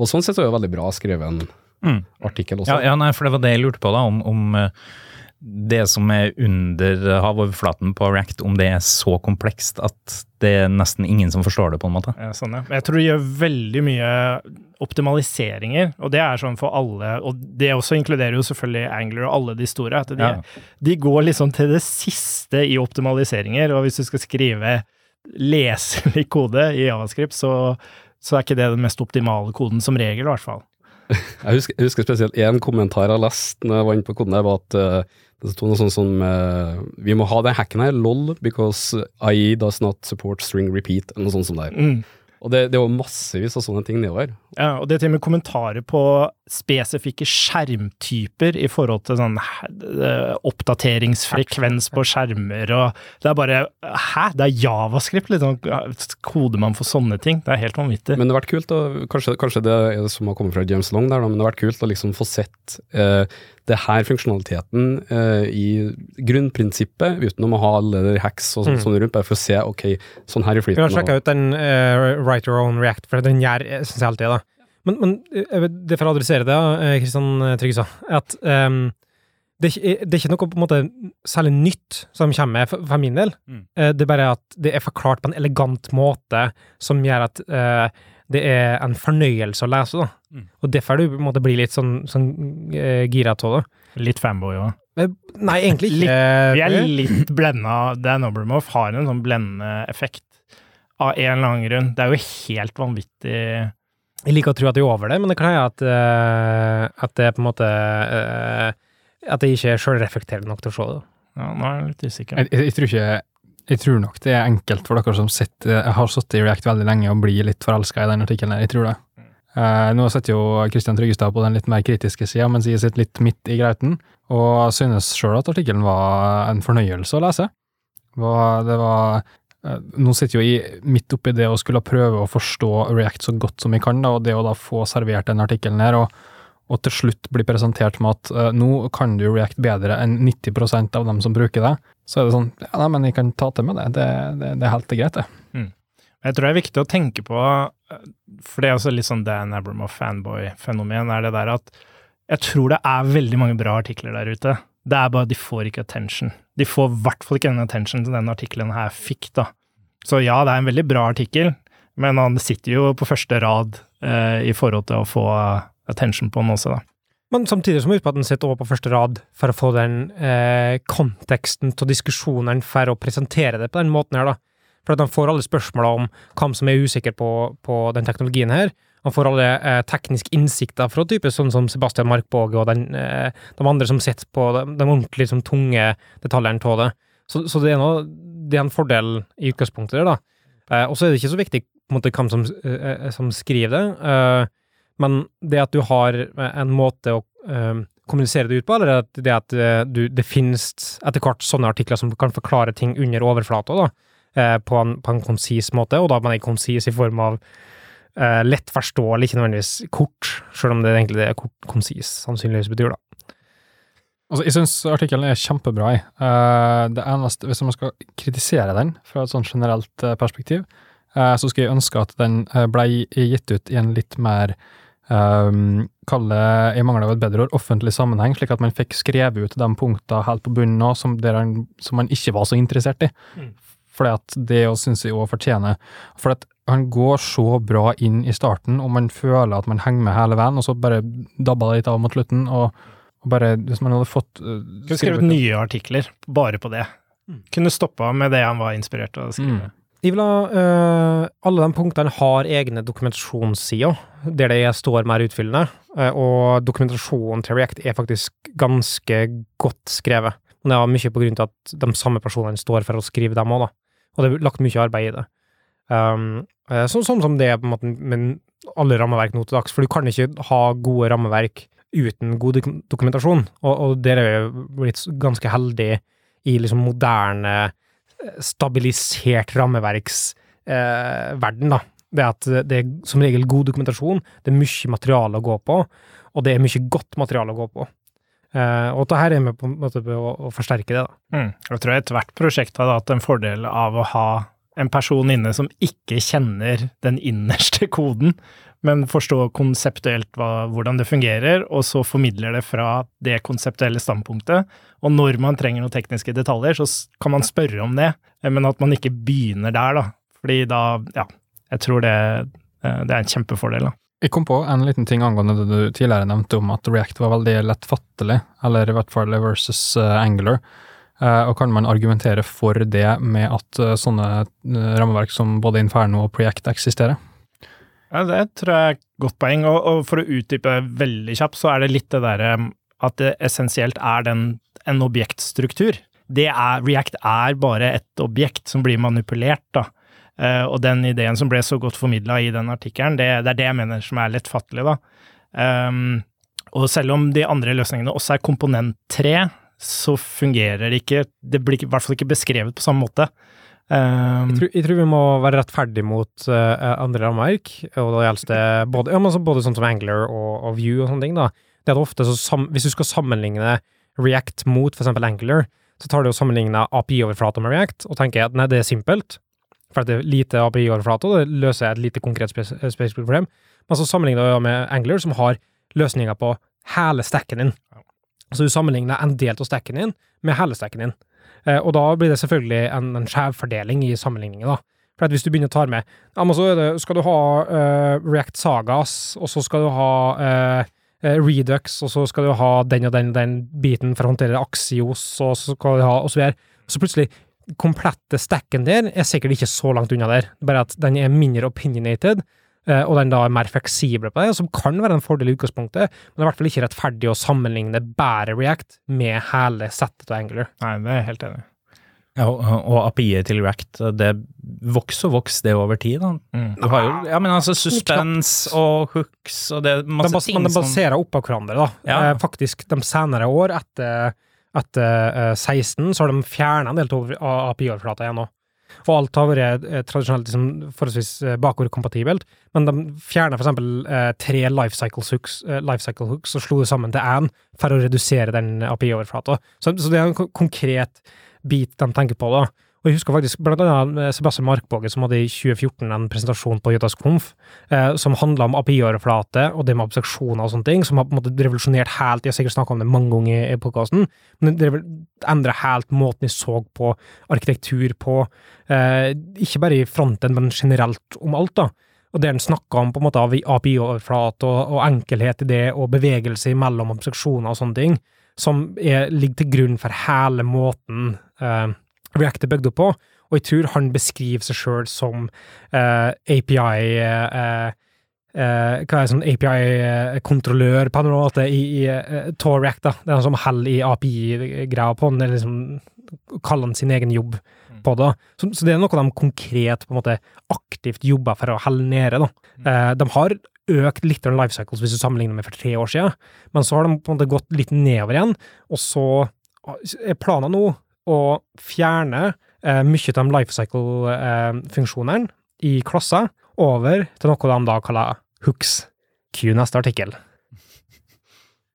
Og sånn sett så er det jo veldig bra skrevet en Mm. artikkel også. Ja, ja, nei, for det var det jeg lurte på, da, om, om eh, det som er under havoverflaten på React, om det er så komplekst at det er nesten ingen som forstår det, på en måte. Ja, sånn, ja. Jeg tror det gjør veldig mye optimaliseringer, og det er sånn for alle. Og det også inkluderer jo selvfølgelig Angler og alle de store. At de, Ja. de går liksom til det siste i optimaliseringer, og hvis du skal skrive leselig kode i Javascript, så, så er ikke det den mest optimale koden, som regel i hvert fall. Jeg husker, jeg husker spesielt én kommentar jeg leste lest når jeg var inne på koden der, var at uh, det sto noe sånt som uh, Vi må ha den hacken her, lol, because IE does not support string repeat, eller noe sånt som det. Mm. Og det, det var massevis av sånne ting nedover. Ja, og det er til og med kommentarer på spesifikke skjermtyper i forhold til sånn oppdateringsfrekvens på skjermer, og det er bare Hæ? Det er javascript, liksom. Koder man for sånne ting? Det er helt vanvittig. Men det har vært kult, og kanskje, kanskje det er det som har kommet fra James Long der, men det har vært kult å liksom få sett eh, det her funksjonaliteten eh, i grunnprinsippet, utenom å ha alle de hacks og sånt, Mm. sånn rundt, bare for å se ok, sånn her i Vi flyten. har sjekka ut den uh, Write Your Own React, for den gjør syns jeg alltid da. Men, men eh, det for å adressere det, Kristian Tryggestad, er at um, det, er ikke, det er ikke noe på en måte særlig nytt som kommer med, for, for min del. Mm. Eh, det er bare at det er forklart på en elegant måte som gjør at eh, det er en fornøyelse å lese, da. Mm. Og derfor du på en måte blir litt sånn, sånn uh, gira av det. Litt fanboy òg. Nei, egentlig ikke. Vi er litt blenda. Dan Obermoff har en sånn blendende effekt av en eller annen grunn. Det er jo helt vanvittig Jeg liker å tro at jeg er over det, men det kan hende at, uh, at det er på en måte uh, At jeg ikke er sjølreflekterende nok til å se det. Ja, nå er jeg litt usikker. Jeg, jeg, jeg tror ikke jeg tror nok det er enkelt for dere som sitter, har sittet i React veldig lenge og blir litt forelska i den artikkelen. Jeg tror det. Uh, nå sitter jo Kristian Tryggestad på den litt mer kritiske sida, mens jeg sitter litt midt i grauten, og synes sjøl at artikkelen var en fornøyelse å lese. Var, det var uh, Nå sitter jo jeg midt oppi det å skulle prøve å forstå React så godt som jeg kan, da, og det å da få servert den artikkelen her, og, og til slutt bli presentert med at uh, nå kan du React bedre enn 90% av dem som bruker det, så er det sånn Ja, nei, men jeg kan ta til med det. Det, det, det er helt greit, det. Jeg tror det er viktig å tenke på, eh, for det er også litt sånn Dan Abramoff-fanboy-fenomen, er det der at jeg tror det er veldig mange bra artikler der ute. Det er bare de får ikke attention. De får i hvert fall ikke den attention som denne artikkelen her fikk, da. Så ja, det er en veldig bra artikkel, men han sitter jo på første rad eh, i forhold til å få attention på den også, da. Men samtidig så må husk på at den sitter over på første rad for å få den eh, konteksten til diskusjonene for å presentere det på den måten her, da. For at han får alle spørsmåla om hvem som er usikker på, på den teknologien her. Han får alle eh, tekniske innsikter fra type sånn som Sebastian Markbåge og den, eh, de andre som sitter på de, de ordentlig liksom, tunge detaljene av det. Så, så det, er noe, det er en fordel i utgangspunktet der, da. Eh, og så er det ikke så viktig på en måte, hvem som, eh, som skriver det. Eh, men det at du har en måte å eh, kommunisere det ut på, eller at det at eh, du, det finnes etter hvert sånne artikler som kan forklare ting under overflata, da, eh, på, en, på en konsis måte, og da mener jeg konsis i form av eh, lett forståelig, ikke nødvendigvis kort, selv om det egentlig det er kort, konsis sannsynligvis betyr, da. Altså, jeg syns artikkelen er kjempebra. jeg. Eh, det eneste, Hvis man skal kritisere den fra et sånn generelt eh, perspektiv, eh, så skulle jeg ønske at den ble gitt ut i en litt mer um, Kall det, i mangel av et bedre ord, offentlig sammenheng, slik at man fikk skrevet ut de punktene helt på bunnen nå, som, som man ikke var så interessert i. Mm. Fordi at det syns jeg òg fortjener. For at han går så bra inn i starten, og man føler at man henger med hele veien, og så bare dabber det litt av mot slutten. og og bare, hvis man hadde fått uh, Kunne skrevet nye artikler bare på det. Kunne stoppa med det han var inspirert av å skrive. Mm. Jeg vil ha uh, Alle de punktene har egne dokumentasjonssider, der det står mer utfyllende, Uh, og dokumentasjonen til React er faktisk ganske godt skrevet. Det er mye på grunn til at de samme personene står for å skrive dem òg, da. Og det er lagt mye arbeid i det. Um, uh, sånn, sånn som det er på en måte med alle rammeverk nå til dags, for du kan ikke ha gode rammeverk uten god dokumentasjon, og, og der er jo blitt ganske heldige i liksom moderne stabilisert rammeverksverden, eh, da. Det at det er som regel god dokumentasjon, det er mye materiale å gå på, og det er mye godt materiale å gå på. Uh, og dette er med på en på å, å forsterke det, da. Mm. Jeg tror ethvert prosjekt hadde hatt en fordel av å ha en person inne som ikke kjenner den innerste koden, men forstå konseptuelt hva, hvordan det fungerer, og så formidler det fra det konseptuelle standpunktet. Og når man trenger noen tekniske detaljer, så kan man spørre om det, men at man ikke begynner der, da. Fordi da, ja, jeg tror det, eh, det er en kjempefordel, da. Jeg kom på en liten ting angående det du tidligere nevnte om at React var veldig lettfattelig, eller i hvert fall versus uh, Angular. Uh, og kan man argumentere for det med at uh, sånne rammeverk som både Inferno og Preact eksisterer? Ja, det tror jeg er et godt poeng, og, og for å utdype veldig kjapt, så er det litt det derre at det essensielt er den, en objektstruktur. Er, React er bare et objekt som blir manipulert, da. Uh, og den ideen som ble så godt formidla i den artikkelen, det, det, er det jeg mener som er lettfattelig, da. Um, og selv om de andre løsningene også er komponent 3, så fungerer det ikke Det blir i hvert fall ikke beskrevet på samme måte. Um, Jeg tror, jeg tror vi må være rettferdige mot uh, andre rammeverk, og da gjelder det både, ja, både sånn som Angler og, og View og sånne ting, da. Det er ofte så sam, Hvis du skal sammenligne React mot eksempel Angler, så tar du og sammenligner API-overflata med React, og tenker at nei, det er simpelt, for at det er lite API-overflate, og det løser et lite konkret spes spesifikt problem. Men så sammenligner du med Angler, som har løsninger på hele stacken din. Så du sammenligner en del av stacken din med hele stacken din. Eh, og da blir det selvfølgelig en, en skjevfordeling i sammenligningen, da. For hvis du begynner å ta med ja, men så det, skal du ha uh, React Sagas, og så skal du ha uh, Redux, og så skal du ha den og den, den biten for å håndtere Axios, og så skal du ha og så videre. Så plutselig, komplette stacken der er sikkert ikke så langt unna der, bare at den er mindre opinionated, og den da er mer fleksibel på det, som kan være en fordel i utgangspunktet, men det er i hvert fall ikke rettferdig å sammenligne bare React med hele settet av Angular. nei, det er jeg helt enig i. Ja, og, API-et til React, det vokser og vokser det over tid. Da. Mm. Du har jo ja, men altså suspens og hooks og det er De, masse bas ting men de baserer opp av hverandre, da. Ja. Eh, faktisk, de senere år, etter, etter eh, 16, så har de fjerna en del av API-overflata igjen nå. Og alt har vært eh, tradisjonelt liksom, forholdsvis eh, bakordkompatibelt, men de fjerna for eksempel eh, tre lifecycle hooks, eh, lifecycle hooks og slo det sammen til én for å redusere den API-overflata. Så, så det er en konkret bit de tenker på, da. Og jeg husker faktisk blant annet eh, Sebastian Markvåge som hadde i 2014 en presentasjon på Jøtas Konf, eh, som handla om API-overflate og det med abstraksjoner og sånne ting, som har på en måte revolusjonert helt Jeg har sikkert snakka om det mange ganger i podkasten, men det endra helt måten jeg så på arkitektur på, eh, ikke bare i fronten, men generelt om alt, da. Og det han snakka om på en måte av API-overflate og, og enkelhet i det, og bevegelse mellom abstraksjoner og sånne ting, som er, ligger til grunn for hele måten eh, React er bygd opp på, og jeg tror han beskriver seg sjøl som uh, API uh, Uh, Hva er det, sånn API-kontrollør på en måte i, i uh, Tor React, da. Det er han som holder i API-greia på den, eller liksom kaller han sin egen jobb på det. Så, så det er noe de konkret på en måte aktivt jobber for å holde nede, da. Eh, de har økt litt av life cycles hvis du sammenligner med for tre år siden, men så har de på en måte gått litt nedover igjen, og så er planen nå å fjerne eh, mye av de life cycle-funksjonene i klasser over til noe de da kaller hooks. Q neste artikkel.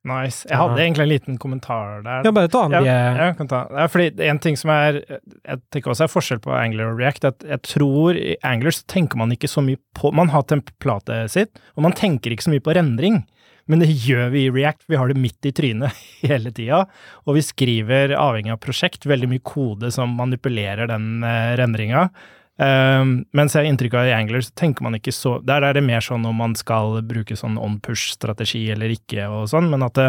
Nice. Jeg hadde egentlig en liten kommentar der. Ja, bare ta den. Ja, ja, jeg kan ta. Ja, fordi en ting som er Jeg tenker også er forskjell på Angler og React, at jeg tror i Angler så tenker man ikke så mye på Man har templatet sitt, og man tenker ikke så mye på rendring. Men det gjør vi i React. Vi har det midt i trynet hele tida. Og vi skriver, avhengig av prosjekt, veldig mye kode som manipulerer den uh, rendringa. Um, mens jeg har inntrykk av i Angler så tenker man ikke så Der er det mer sånn om man skal bruke sånn on-push-strategi eller ikke og sånn, men at det,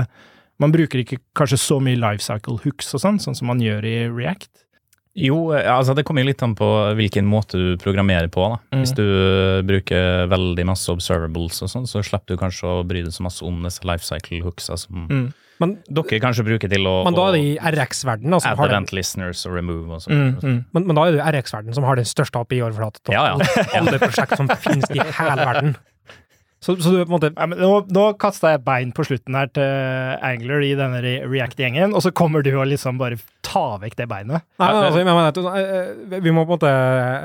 man bruker ikke kanskje så mye lifecycle hooks og sånn, sånn som man gjør i React. Jo, eh, altså det kommer jo litt an på hvilken måte du programmerer på. da. Mm. Hvis du eh, bruker veldig masse observables og sånn, så slipper du kanskje å bry deg så masse om disse lifecycle hooksa som Mm. Men, dere kanskje bruker til å men da er det i RX-verden, altså, add event listeners og remove og Mm, sånn. mm. men, men da er det RX-verden som har den største API-overflata Ja, ja. alle prosjekt som finnes i hele verden. Så, så du på en måte Ja, men nå, nå kasta jeg bein på slutten her til Angler i denne React-gjengen, og så kommer du og liksom bare ta vekk det beinet. Nei, men altså, jeg mener eh, Vi må på en måte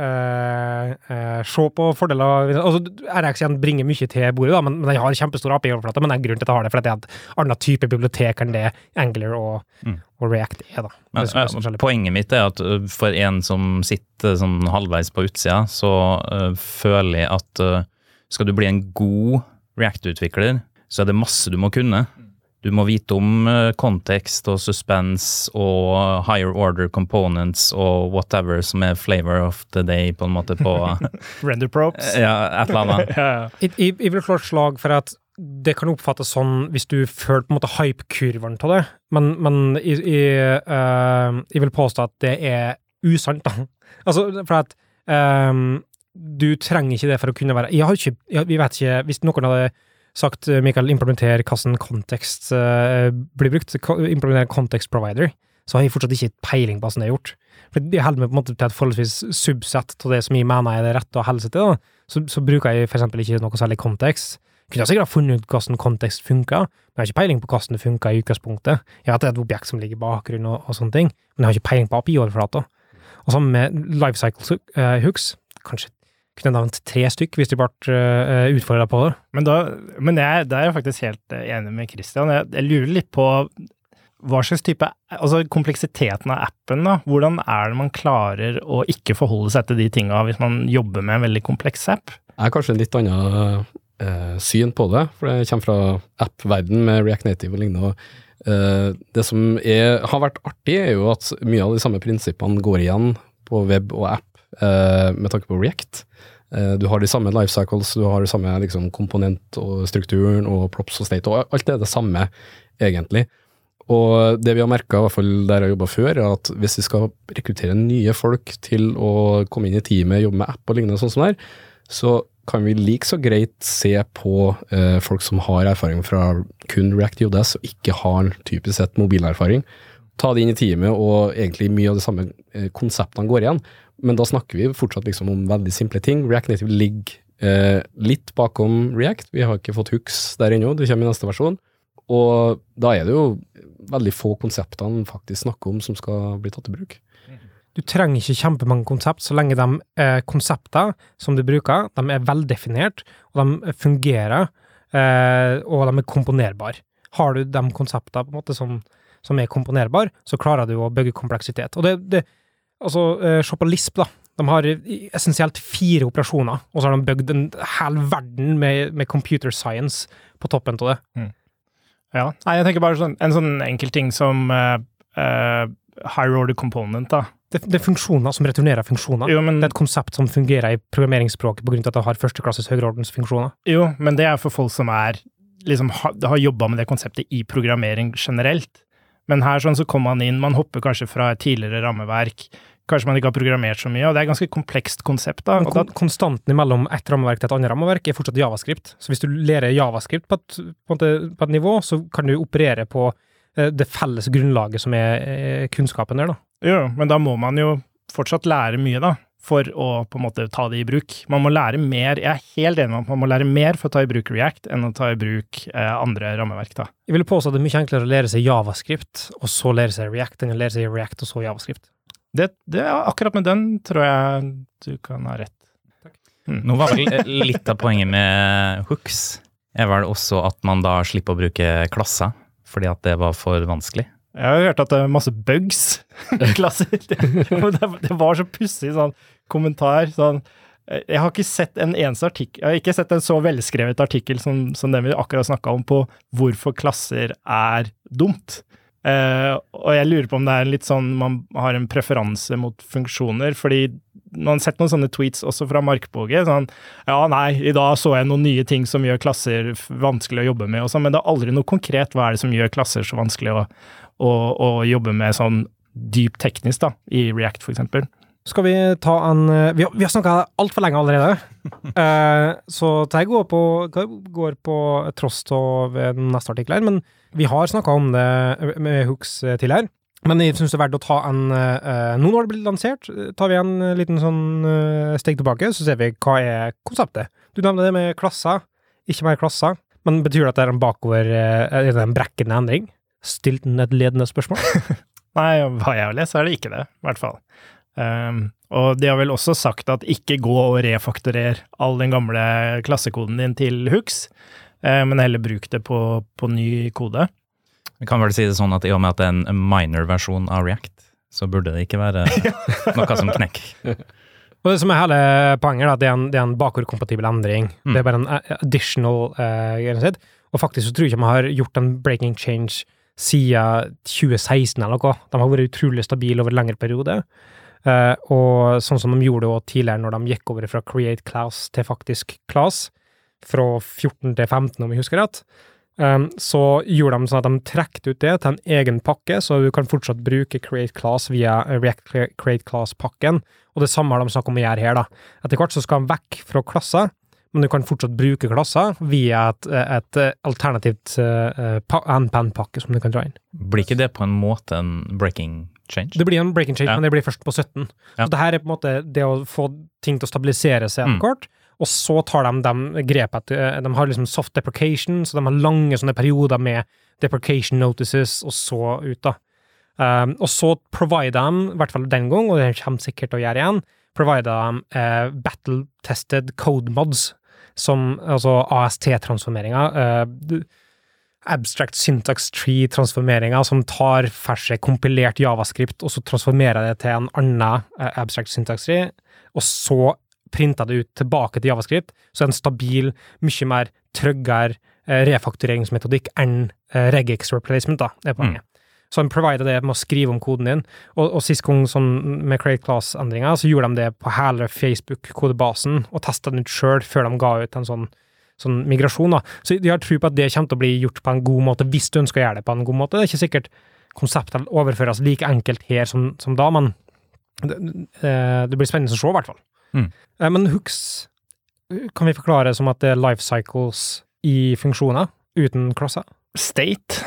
eh, eh, se på fordeler altså, RX igjen bringer mye til bordet, da, men, men den har kjempestor API-overflate. Men det er grunnen til at jeg har det, for det er en annen type bibliotek enn det Angler og, Mm. og React er. da. Men, er eh, poenget mitt er at uh, for en som sitter sånn halvveis på utsida, så uh, føler jeg at uh, skal du bli en god React-utvikler, så er det masse du må kunne. Du må vite om uh, kontekst og suspense og higher order components og whatever som er flavor of the day, på en måte, på Render props. ja, et eller annet. Jeg, jeg, jeg vil slå et slag for at det kan oppfattes sånn hvis du føler på en måte hype-kurven av det, men, men jeg, jeg, eh, jeg vil påstå at det er usant, da. Altså, for at um, du trenger ikke det for å kunne være Jeg har ikke jeg, Vi vet ikke Hvis noen hadde sagt eh, Mikael, implementer hvordan kontekst uh, blir brukt, implementer context provider, så har jeg fortsatt ikke peiling på hvordan det er gjort. For jeg holder meg på en måte til et forholdsvis subsett av det som jeg mener er det rette å holde seg til. Så, så bruker jeg for eksempel ikke noe særlig kontekst. Kunne sikkert ha funnet ut hvordan kontekst funker, men jeg har ikke peiling på hvordan det funker i utgangspunktet. Jeg vet det er et objekt som ligger i bakgrunnen og, og sånne ting, men jeg har ikke peiling på API-overflata. Og sammen med lifecycle uh, hooks, kanskje kunne nevnt tre stykk hvis de ble uh, utfordra på det. Men, da, men jeg, da er jeg faktisk helt eh, enig med Christian. Jeg, jeg lurer litt på hva slags type Altså kompleksiteten av appen, da. Hvordan er det man klarer å ikke forholde seg til de tinga hvis man jobber med en veldig kompleks app? Jeg har kanskje en litt annen eh, syn på det, for det kommer fra app-verden med React Native og lignende. eh, det som er, har vært artig, er jo at mye av de samme prinsippene går igjen på web og app eh, med tanke på React. Eh, du har de samme life cycles, du har de samme liksom, komponent og strukturen og props og state, og alt er det samme, egentlig. Og det vi har merka, i hvert fall der jeg jobba før, er at hvis vi skal rekruttere nye folk til å komme inn i teamet, jobbe med app og lignende sånn som det her, så kan vi like så greit se på eh, folk som har erfaring fra kun React JS og ikke har typisk sett mobilerfaring. Ta det inn i teamet, og egentlig mye av de samme eh, konseptene går igjen. Men da snakker vi fortsatt liksom om veldig simple ting. React Native ligger eh, litt bakom React. Vi har ikke fått hooks der ennå, det kommer i neste versjon. Og da er det jo veldig få konseptene faktisk snakker om som skal bli tatt i bruk. Du trenger ikke kjempemange konsept, så lenge de eh, konsepter som du bruker, de er veldefinert, og de fungerer, eh, og de er komponerbare. Har du de konseptene på en måte som, som er komponerbar, så klarer du å bygge kompleksitet. Og det, det altså, eh, se på Lisp, da. De har essensielt fire operasjoner, og så har de bygd en hel verden med, med computer science på toppen av det. Ja. Nei, jeg tenker bare sånn, en sånn enkel ting som uh, higher order component, da. Det, det er funksjoner som returnerer funksjoner. Jo, men, Det er et konsept som fungerer i programmeringsspråket av at det har førsteklasses høyreordensfunksjoner. jo, men det er for folk som er liksom har, har jobba med det konseptet i programmering generelt. Men her sånn så kommer man inn, man hopper kanskje fra et tidligere rammeverk. Kanskje man ikke har programmert så mye, og det er et ganske komplekst konsept. da. Kon konstanten mellom ett rammeverk til et annet rammeverk er fortsatt javascript. Så hvis du lærer javascript på et, på et, på et nivå, så kan du operere på eh, det felles grunnlaget som er eh, kunnskapen der, da. Jo, men da må man jo fortsatt lære mye, da, for å på en måte ta det i bruk. Man må lære mer, jeg er helt enig med at man må lære mer for å ta i bruk React enn å ta i bruk eh, andre rammeverk, da. Jeg vil påstå at det er mye enklere å lære seg javascript, og så lære seg React, enn å lære seg React og så javascript. Det, det, akkurat med den tror jeg du kan ha rett. Nå var vel litt av poenget med hooks er vel også at man da slipper å bruke klasser. fordi at det var for vanskelig. Jeg har hørt at det er masse bugs i klasser. Det, det var så pussig sånn kommentar. Sånn, jeg har ikke sett en eneste artikkel, jeg har ikke sett en så velskrevet artikkel som, som den vi akkurat snakka om, på hvorfor klasser er dumt. Uh, og jeg lurer på om det er litt sånn man har en preferanse mot funksjoner, fordi man har sett noen sånne tweets også fra Markboge. Sånn ja, nei, i dag så jeg noen nye ting som gjør klasser vanskelig å jobbe med, og sånn, men det er aldri noe konkret. Hva er det som gjør klasser så vanskelig å, å, å jobbe med sånn dypt teknisk, da, i React, eksempel? Skal vi ta en eh, Vi har, vi har snakka altfor lenge allerede. uh, så det går på, går på tross av neste artikkel her, men vi har snakka om det med hooks tidligere. Men jeg syns det er verdt å ta en uh, Nå når det blir lansert, tar vi en liten sånn uh, steg tilbake, så ser vi hva er konseptet. Du nevner det med klasser, ikke mer klasser. Men betyr det at det er en bakover uh, en brekkende endring? Stilt et ledende spørsmål? Nei, hva jeg har lest, er det ikke det, i hvert fall. Um, og de har vel også sagt at ikke gå og refaktorer all den gamle klassekoden din til Hux, uh, men heller bruk det på, på, ny kode. Vi kan vel si det sånn at i og med at det er en minor versjon av React, så burde det ikke være noe som knekker. Og det som er hele poenget, er at det er en, det er en bakordkompatibel endring. Mm. Det er bare en eh, additional uh, Og faktisk så tror jeg ikke man har gjort en breaking change siden 2016 eller noe. De har vært utrolig stabile over en lengre periode. Uh, og sånn som de gjorde det tidligere, når de gikk over fra create class til faktisk class, fra 14 til 15, om jeg husker rett, um, så gjorde de sånn at de trekte ut det til en egen pakke, så du kan fortsatt bruke create class via React create class-pakken. Og det samme har de snakket om å gjøre her, da. Etter hvert så skal de vekk fra klasser, men du kan fortsatt bruke klasser via et, et alternativt uh, NPN-pakke som du kan dra inn. Blir ikke det på en måte en breaking change? Det blir en breaking change, ja. men det blir først på 17. Ja. Så det her er på en måte det å få ting til å stabilisere seg mm. kort, og så tar de de grepet De har liksom soft deprecation, så de har lange sånne perioder med deprecation notices, og så ut, da. Um, og så provider de, i hvert fall den gang, og det kommer sikkert til å gjøre igjen, provider de uh, battle-tested code mods, som altså AST-transformeringer. Uh, abstract syntax tree-transformeringer som tar ferske, kompilert javascript, og så transformerer det til en annen uh, abstract syntax tree, og så printer det ut tilbake til javascript, så er det en stabil, mye mer tryggere uh, refaktureringsmetodikk enn regex replacement, da, er poenget. Så han provider det med å skrive om koden din, og, og sist gang sånn, med Create Class-endringer, så gjorde de det på hele Facebook-kodebasen, og testa den ut sjøl før de ga ut en sånn sånn migrasjon. da. Så de har tro på at det kommer til å bli gjort på en god måte, hvis du ønsker å gjøre det på en god måte. Det er ikke sikkert konseptet overføres like enkelt her som, som da, men det, eh, det, blir spennende å se, i hvert fall. Mm. Eh, men hooks kan vi forklare som at det er life cycles i funksjoner, uten klasser? State.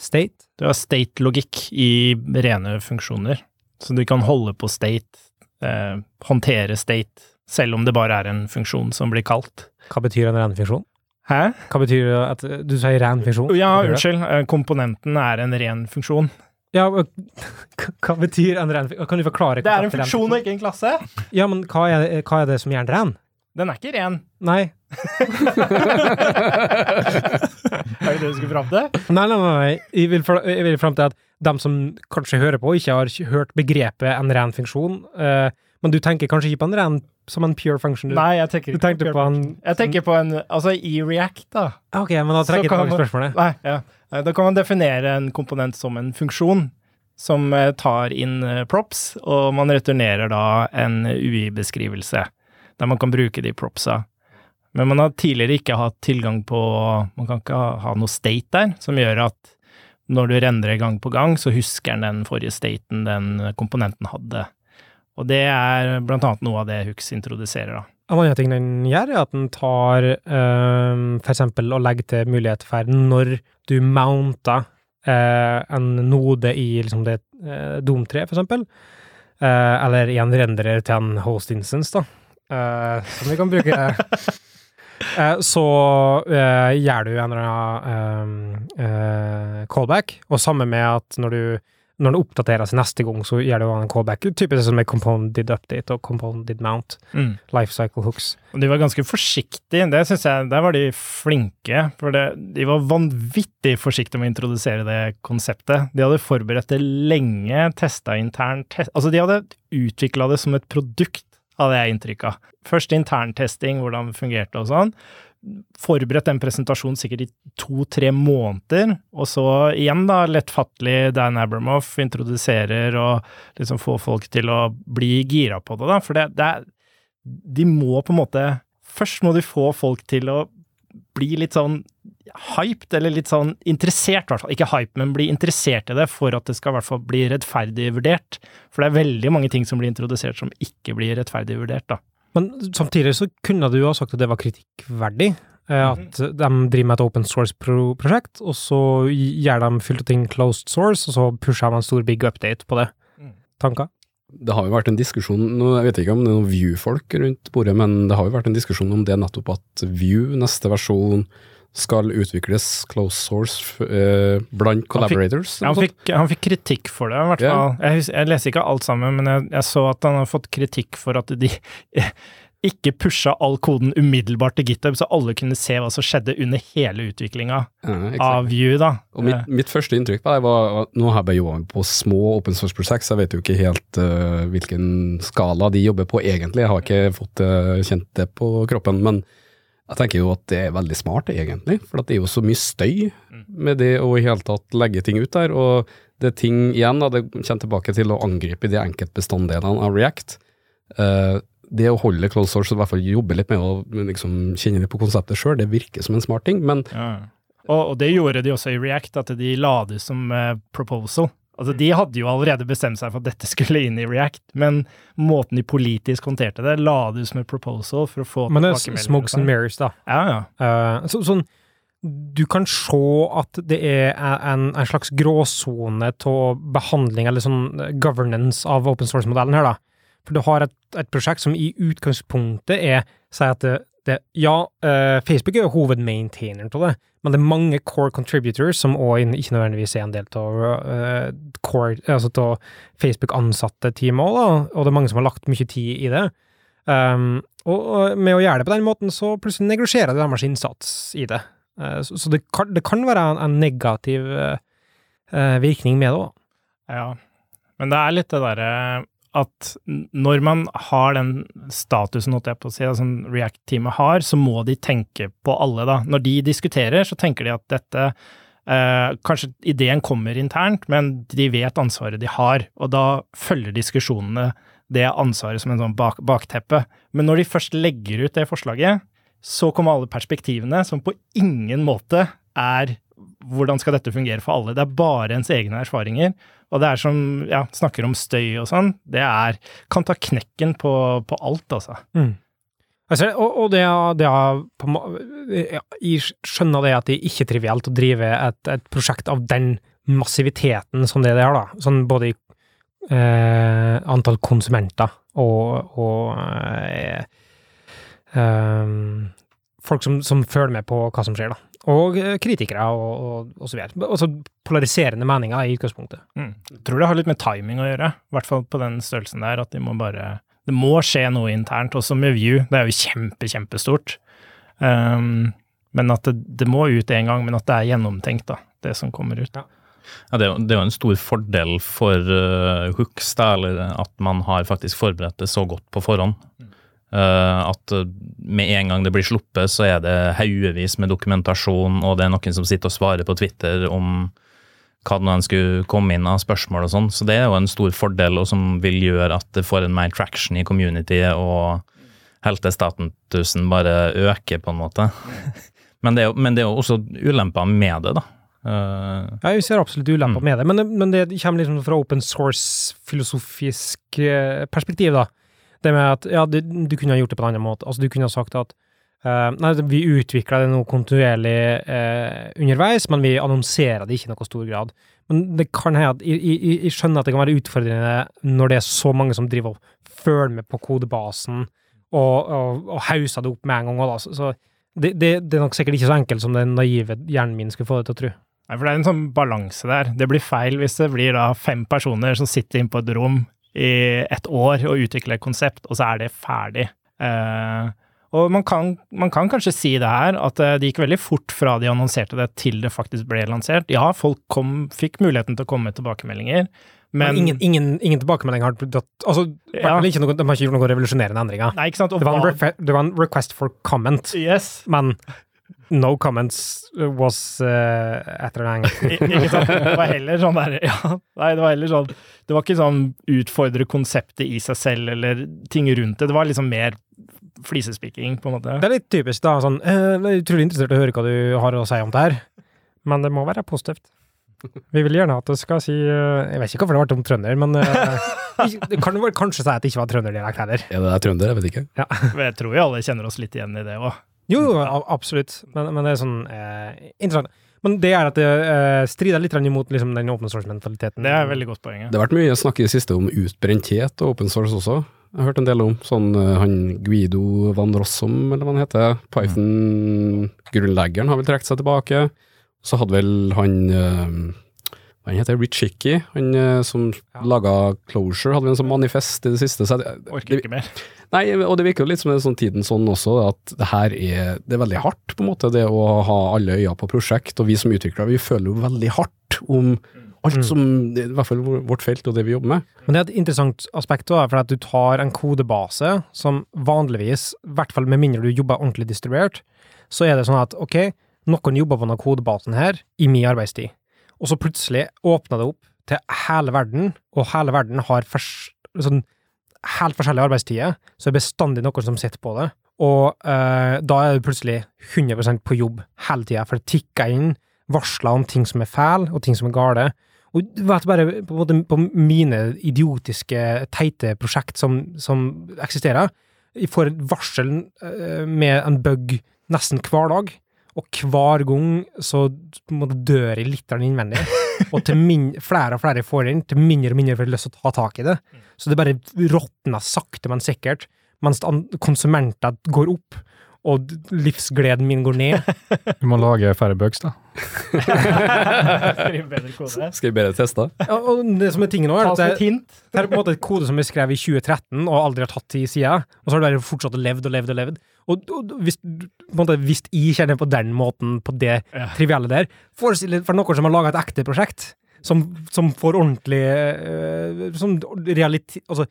State? Du har state-logikk i rene funksjoner, så du kan holde på state, eh, håndtere state, selv om det bare er en funksjon som blir kalt. Hva betyr en ren funksjon? Hæ? Hva betyr at du sier ren funksjon? Ja, unnskyld. Eh, komponenten er en ren funksjon. Ja, hva betyr en ren funksjon? Kan du forklare? Det er en funksjon og ikke en klasse. Ja, men hva er, hva er det som gjør den ren? Den er ikke ren. Nei. er det det du skulle fram til? Nei, nei, nei. Jeg vil, jeg vil fram til at de som kanskje hører på, ikke har hørt begrepet en ren funksjon. Uh, men du tenker kanskje ikke på en ren som en pure function? Du, Nei, jeg tenker ikke på, på en Jeg tenker på en Altså, i React, da. Ok, men da trekker jeg tilbake spørsmålet. Nei, ja. Da kan man definere en komponent som en funksjon som eh, tar inn eh, props, og man returnerer da en UI-beskrivelse der man kan bruke de propsa. Men man har tidligere ikke hatt tilgang på Man kan ikke ha, noe state der, som gjør at når du rendrer gang på gang, så husker den den forrige staten den komponenten hadde. Og det er blant annet noe av det Hux introduserer, da. En annen ting den gjør, er at den tar øh, for eksempel å legge til mulighet for når du mounter øh, en node i liksom det øh, domtreet, for eksempel, uh, eller i en renderer til en host instance, da, som vi kan bruke så gjør du en eller annen callback, og samme med at når du når det oppdateres neste gang, så gjør det en callback. Typisk som med component did update og component did mount. Mm. Lifecycle hooks. Og de var ganske forsiktige, det syns jeg, der var de flinke. For det, de var vanvittig forsiktige med å introdusere det konseptet. De hadde forberedt det lenge, testa internt test, Altså, de hadde utvikla det som et produkt, hadde jeg inntrykk av. Først interntesting, hvordan det fungerte og sånn. Forberedt den presentasjonen sikkert i to-tre måneder, og så igjen, da, lettfattelig Dan Abramoff introduserer og liksom får folk til å bli gira på det, da. For det, det er De må på en måte Først må de få folk til å bli litt sånn hyped, eller litt sånn interessert, i hvert fall. Ikke hype, men bli interessert i det for at det skal i hvert fall bli rettferdig vurdert. For det er veldig mange ting som blir introdusert som ikke blir rettferdig vurdert, da. Men samtidig så kunne du jo ha sagt at det var kritikkverdig. eh, At de driver med et open source-prosjekt, og så gjør de fylt ting closed source, og så pusher de en stor big update på det. Mm. Tanker? Det har jo vært en diskusjon, jeg vet ikke om det er noen View-folk rundt bordet, men det har jo vært en diskusjon om det nettopp at View, neste versjon, skal utvikles close source eh, blant collaborators. Ja, han, fikk, han fikk kritikk for det, i hvert fall. Yeah. Jeg, jeg leser ikke alt sammen, men jeg, jeg så at han har fått kritikk for at de ikke pusha all koden umiddelbart til GitHub, så alle kunne se hva som skjedde under hele utviklinga Ja, av Vue, da. Og mitt, mitt første inntrykk på det var at nå har jeg bare jobba på små open source prosjekt, så jeg vet jo ikke helt uh, hvilken skala de jobber på egentlig. Jeg har ikke fått uh, kjent det på kroppen, men jeg tenker jo at det er veldig smart egentlig, for det er jo så mye støy med det å i hele tatt legge ting ut der, og det er ting igjen, da, det kommer tilbake til å angripe de enkeltbestanddelene av React. Uh, det å holde close source i hvert fall jobbe litt med å liksom, kjenne litt på konseptet sjøl, det virker som en smart ting, men Ja. Og, og det gjorde de også i React, at de la det som uh, proposal. Altså, De hadde jo allerede bestemt seg for at dette skulle inn i React, men måten de politisk håndterte det, la det ut som et proposal for å få Men det er smokes and mirrors, da. Ja, ja. Uh, så, sånn, du kan se at det er en, en slags gråsone av behandling, eller sånn governance av open source-modellen her, da. For du har et, et prosjekt som i utgangspunktet er sier at det, Ja, uh, Facebook er jo hovedmaintaineren av det, men det er mange core contributors som òg ikke nødvendigvis er en del av uh, altså Facebook-ansatte teamet òg, og det er mange som har lagt mye tid i det. Um, og, med å gjøre det på den måten, så plutselig neglisjerer det deres innsats i det. Uh, så så det, kan, det kan være en, en negativ virkning med det òg. Ja, men det er litt det derre at når man har den statusen, holdt jeg på å si, som React-teamet har, så må de tenke på alle, da. Når de diskuterer, så tenker de at dette eh, Kanskje ideen kommer internt, men de vet ansvaret de har, og da følger diskusjonene det ansvaret som en sånn bak bakteppe. Men når de først legger ut det forslaget, så kommer alle perspektivene som på ingen måte er hvordan skal dette fungere for alle? Det er bare ens egne erfaringer. Og det er som ja, snakker om støy og sånn, det er kan ta knekken på, på alt, altså. Altså, og, og det, har, er på, Jeg skjønner det at det er ikke trivielt å drive et, et prosjekt av den massiviteten som det det har, da. Sånn både i eh, antall konsumenter og, og eh, eh, folk som, som følger med på hva som skjer, da. Og eh, kritikere og, og, og så videre. Altså polariserende meninger i utgangspunktet. Jeg tror det har litt med timing å gjøre, i hvert fall på den størrelsen der, at de må bare Det må skje noe internt, også med View. Det er jo kjempe, kjempestort. Um, men at det, det må ut en gang, men at det er gjennomtenkt, da, det som kommer ut. Ja, det, jo, det er jo en stor fordel for uh, Hooks, da, eller at man har faktisk forberedt det så godt på forhånd. Uh, at med en gang det blir sluppet, så er det haugevis med dokumentasjon, og det er noen som sitter og svarer på Twitter om hva nå en skulle komme inn av spørsmål og sånn. Så det er jo en stor fordel, og som vil gjøre at det får en mer traction i community, og heltestatusen bare øker, på en måte. men, det er men det er jo også ulemper med det, da. Uh, Ja, jeg ser absolutt ulemper Mm. med det, men, men det kommer liksom fra open source-filosofisk eh, perspektiv, da. Det med at ja, du, du kunne ha gjort det på en annen måte. Altså, du kunne ha sagt at uh, nei, vi utvikler det noe kontinuerlig uh, underveis, men vi annonserer det ikke i noe stor grad. Men det kan hende at jeg, skjønner at det kan være utfordrende når det er så mange som driver og følger med på kodebasen og, og, og hauser det opp med en gang. Da. Så, så det, det, det er nok sikkert ikke så enkelt som den naive hjernen min skulle få det til å tro. Nei, for det er en sånn balanse der. Det blir feil hvis det blir da fem personer som sitter inne på et rom i et år og utvikle et konsept, og så er det ferdig. Eh, og man kan, man kan kanskje si det her, at eh, det gikk veldig fort fra de annonserte det til det faktisk ble lansert. Ja, folk kom, fikk muligheten til å komme med tilbakemeldinger, Men, men, ingen, ingen, ingen tilbakemelding har blitt Altså, Ja. noe, de har ikke gjort noen revolusjonerende endringer. Nei, ikke sant? Det var, en det var en request for comment, Yes. men no comments was uh, etter Ikke sant? Det var heller sånn der Ja, nei, det var heller sånn Det var ikke sånn utfordre konseptet i seg selv eller ting rundt det. Det var liksom mer flisespiking, på en måte. Det er litt typisk, da. Sånn, eh, jeg er utrolig interessert i å høre hva du har å si om det her, men det må være positivt. Vi vil gjerne at du skal si uh, Jeg vet ikke hvorfor det ble om trønder, men det kan vel kanskje si at det ikke var trønderdialekt heller. Ja, det er trønder? Jeg vet ikke. Jeg tror vi alle kjenner oss litt igjen i det òg. Jo, jo, absolutt, men, men det er sånn eh, interessant. Men det er at det eh, strider litt imot liksom, den open source-mentaliteten. Det er et veldig godt poeng. ja. Det har vært mye snakk i det siste om utbrenthet og open source også. Jeg har hørt en del om sånn eh, han Guido van Rossum, eller hva han heter. Python-grunnleggeren har vel trukket seg tilbake. Så hadde vel han eh, han heter Rich Hickey, han eh, som Ja. laga Closure, hadde vi en sånn manifest i det siste. Så jeg, Orker ikke mer. Nei, og det virker jo litt som er sånn tiden sånn også, at det her er, det er veldig hardt, på en måte, det å ha alle øyne på prosjekt. Og vi som utviklere, vi føler jo veldig hardt om alt Mm. som, i hvert fall vårt felt og det vi jobber med. Men det er et interessant aspekt, da, for at du tar en kodebase som vanligvis, i hvert fall med mindre du jobber ordentlig distribuert, så er det sånn at ok, noen jobber på denne kodebasen her i min arbeidstid, og så plutselig åpna det opp til hele verden, og hele verden har fers, sånn, helt forskjellige arbeidstider, så er det bestandig noen som sitter på det, og eh, da er du plutselig 100% på jobb hele tida, for det tikker inn varsler om ting som er feil, og ting som er gale, og du vet bare på, måte, på mine idiotiske, teite prosjekt som, som eksisterer, jeg får et varsel eh, med en bug nesten hver dag, og hver gang så på dør jeg litt innvendig. Og til min, flere og flere jeg får inn, til mindre og mindre får jeg lyst til å ta tak i det. Så det bare råtner sakte, men sikkert, mens konsumenter går opp, og livsgleden min går ned. Vi må lage færre bøks, da. Skriv bedre kode. Skal vi bedre teste? Ja, og det som er tingen nå, er Ta at det, et hint. Det er på en måte et kode som vi skrev i 2013 og aldri har tatt til sida, og så har det bare fortsatt levd og levd og levd. Og, og hvis, på en måte, hvis jeg kjenner på den måten, på det Ja. trivielle der, forestill deg for noen som har laga et ekte prosjekt, som, som får ordentlig uh, som realiti... Altså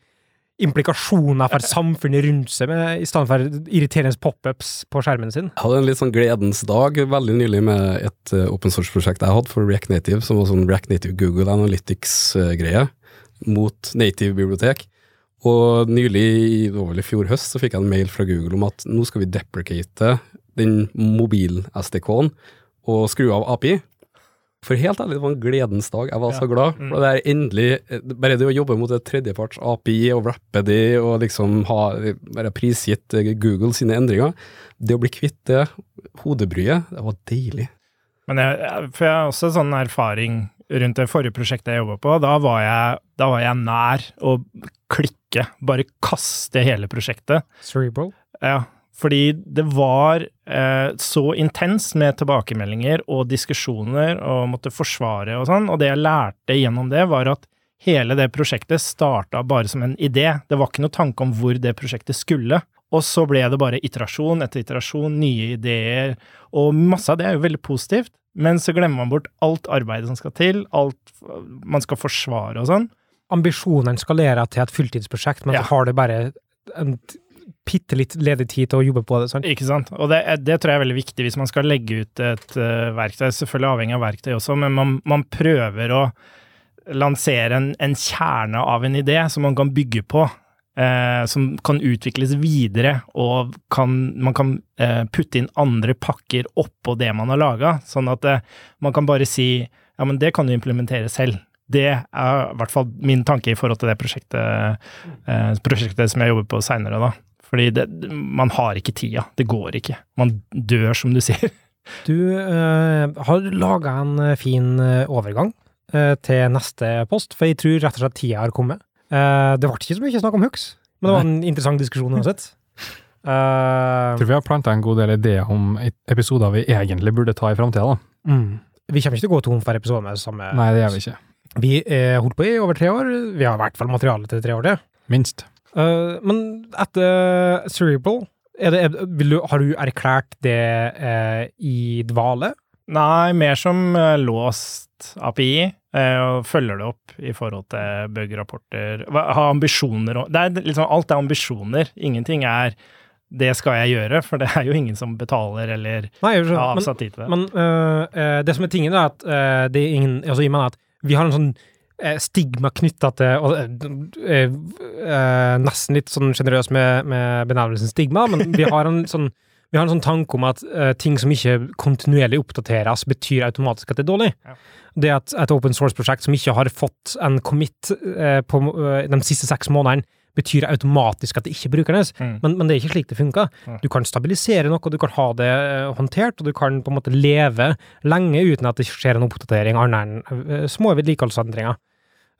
implikasjoner for samfunnet rundt seg, med, i stedet for irriterende pop-ups på skjermen sin. Jeg hadde en litt sånn gledens dag veldig nylig med et uh, open source-prosjekt jeg hadde for React Native, som var sånn React Native Google Analytics-greie mot native bibliotek. Og nylig, i- fjor høst, så fikk jeg en mail fra Google om at nå skal vi deprecate den mobil-SDK-en og skru av API. For helt ærlig, det var en gledens dag. Jeg var så glad. For det er endelig eh, Bare det å jobbe mot et tredjeparts API og rappe det, og liksom ha bare prisgitt eh, Google sine endringer, det å bli kvitt det hodebryet, det var deilig. Men jeg- for jeg har også sånn erfaring rundt det forrige prosjektet jeg jobba på. Da var jeg, da var jeg nær å klikke, bare kaste hele prosjektet. Cerebral. Ja, fordi det var eh, så intenst med tilbakemeldinger og diskusjoner og måtte forsvare og sånn, og det jeg lærte gjennom det, var at hele det prosjektet starta bare som en idé. Det var ikke noe tanke om hvor det prosjektet skulle. Og så ble det bare iterasjon etter iterasjon, nye ideer, og masse av det er jo veldig positivt, men så glemmer man bort alt arbeidet som skal til, alt man skal forsvare og sånn. Ambisjonene skalerer til et fulltidsprosjekt, men Ja. har det bare en bitte litt ledig tid til å jobbe på det. sant? Ikke sant. Og det, det tror jeg er veldig viktig hvis man skal legge ut et uh, verktøy. Selvfølgelig avhengig av verktøy også, men man, man prøver å lansere en, en kjerne av en idé som man kan bygge på. Eh, som kan utvikles videre, og kan, man kan eh, putte inn andre pakker oppå det man har laga. Sånn at eh, man kan bare si ja, men det kan du implementere selv. Det er i hvert fall min tanke i forhold til det prosjektet, eh, prosjektet som jeg jobber på seinere, da. Fordi det, man har ikke tida. Det går ikke. Man dør, som du sier. Du eh, har laga en eh, fin overgang eh, til neste post, for jeg tror rett og slett tida har kommet. Eh, det ble ikke så mye snakk om hooks, men det var en interessant diskusjon uansett. Uh, Jeg tror vi har planta en god del ideer om episoder vi egentlig burde ta i framtida, da. mm. vi kommer ikke til å gå tom for episode med samme Nei, det gjør vi ikke. Vi er holdt på i over tre år. Vi har i hvert fall materiale til tre år til. Minst. Uh, men etter Cerebral, er det, er, vil du, har du erklært det uh, i dvale? Nei, mer som uh, låst API, eh, og følger det opp i forhold til bug-rapporter. Ha ambisjoner og er liksom Alt er ambisjoner. Ingenting er 'det skal jeg gjøre', for det er jo ingen som betaler eller Nei, har men, avsatt tid til det. men det som er tingen, er at det er ingen Altså, jeg mener at vi har en sånn eh, stigma knytta til og, eh, eh, Nesten litt sånn sjenerøs med, med benevnelsen stigma, men vi har en sånn vi har en sånn tanke om at eh, ting som ikke kontinuerlig oppdateres, betyr automatisk at det er dårlig. Ja. Det at et open source-prosjekt som ikke har fått en commit eh, på eh, de siste seks månedene, betyr automatisk at det ikke er brukernes. Mm. Men, men det er ikke slik det funker. Mm. Du kan stabilisere noe, du kan ha det eh, håndtert, og du kan på en måte leve lenge uten at det skjer en oppdatering annet enn eh, små vedlikeholdsendringer.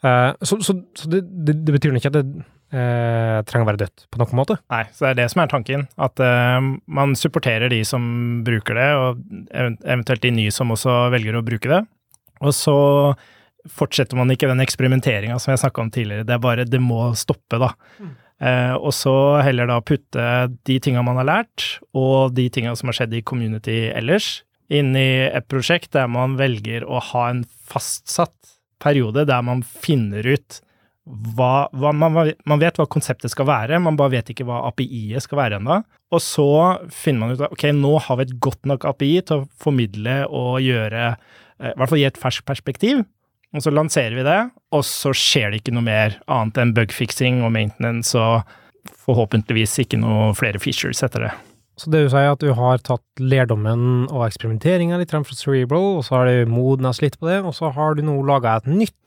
Uh, så så, så det, det, det betyr ikke at det uh, trenger å være dødt på noen måte. Nei, så det er det som er tanken. At uh, man supporterer de som bruker det, og eventuelt de nye som også velger å bruke det. Og så fortsetter man ikke den eksperimenteringa som jeg snakka om tidligere. Det er bare Det må stoppe, da. Eh, og så heller da putte de tinga man har lært, og de tinga som har skjedd i community ellers, inn i et prosjekt der man velger å ha en fastsatt periode der man finner ut hva, hva man, man vet hva konseptet skal være, man bare vet ikke hva API-et skal være ennå. Og så finner man ut at ok, nå har vi et godt nok API til å formidle og gjøre eh, I hvert fall gi et ferskt perspektiv. Og så lanserer vi det, og så skjer det ikke noe mer annet enn bugfiksing og maintenance og forhåpentligvis ikke noe flere features etter det. Så det du sier, er at du har tatt lærdommen og eksperimenteringa litt fra Cerebral, og så har du modnes litt på det, og så har du nå laga et nytt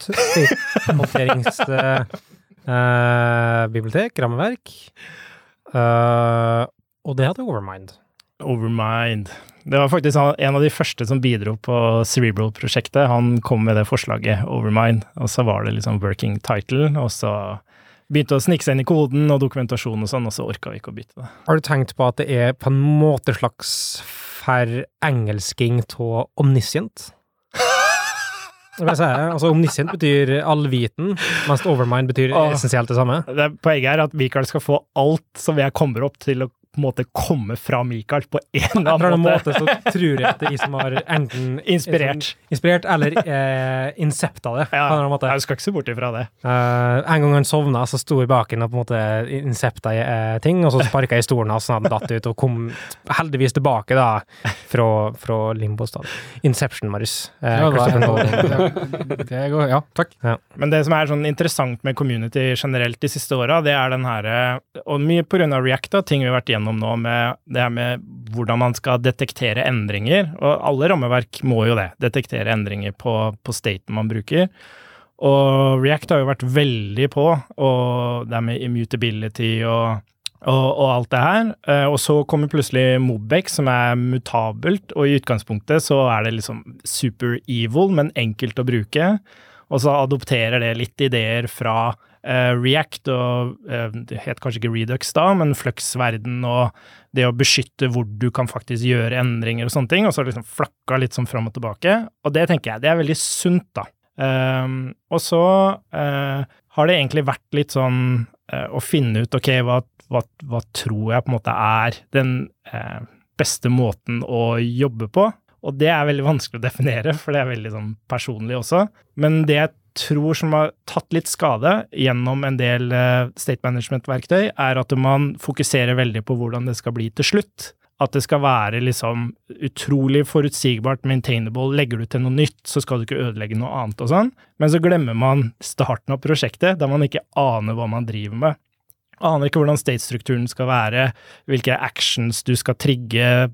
håndteringsbibliotek, rammeverk, eh, og det heter Overmind. Overmind. Det var faktisk en av de første som bidro på Cerebral-prosjektet. Han kom med det forslaget, Overmind, og så var det liksom working title, og så begynte å snike seg inn i koden og dokumentasjon og sånn, og så orka vi ikke å bytte det. Har du tenkt på at det er på en måte slags forengelsking av omniscient? Si, altså Omniscient betyr allviten, mens overmind betyr Åh. essensielt det samme. det er, poenget er at Michael skal få alt som jeg kommer opp til å på en måte komme fra Mikael på en eller annen måte. måte så tror jeg at det er jeg som har enten Inspirert. inspirert eller eh, incepta det. på en Ja, eller annen måte. jeg skal ikke se bort ifra det. Uh, en gang han sovna, så sto jeg bak ham og på en måte incepta uh, ting, og så sparka jeg i stolen hans, sånn at han datt ut, og kom heldigvis tilbake da, fra, fra limbos. da. Inception, Marius. Uh, Ja, det. Det går, ja, takk. Men det som er sånn interessant med community generelt de siste åra, det er den herre Og mye på grunn av React, da, ting vi har vært gjennom nå med det her med hvordan man skal detektere endringer. Og alle rammeverk må jo det. Detektere endringer på, på staten man bruker. Og React har jo vært veldig på, og det er med immutability og, og, og alt det her. Eh, Og så kommer plutselig Mobex, som er mutabelt, og i utgangspunktet så er det liksom super evil, men enkelt å bruke. Og så adopterer det litt ideer fra eh, React, og eh, det het kanskje ikke Redux da, men Flux-verden og det å beskytte hvor du kan faktisk gjøre endringer og sånne ting, og så liksom flakka litt sånn fram og tilbake. Og det tenker jeg, det er veldig sunt, da. Ehm, og så uh, har det egentlig vært litt sånn uh, å finne ut, ok, hva, hva, hva tror jeg på en måte er den uh, beste måten å jobbe på? Og det er veldig vanskelig å definere, for det er veldig sånn personlig også. Men det jeg tror som har tatt litt skade gjennom en del eh, state management-verktøy, er at man fokuserer veldig på hvordan det skal bli til slutt. At det skal være liksom utrolig forutsigbart, maintainable. Legger du til noe nytt, så skal du ikke ødelegge noe annet og sånn. Men så glemmer man starten av prosjektet, der man ikke aner hva man driver med. Aner ikke hvordan state-strukturen skal være, hvilke actions du skal trigge,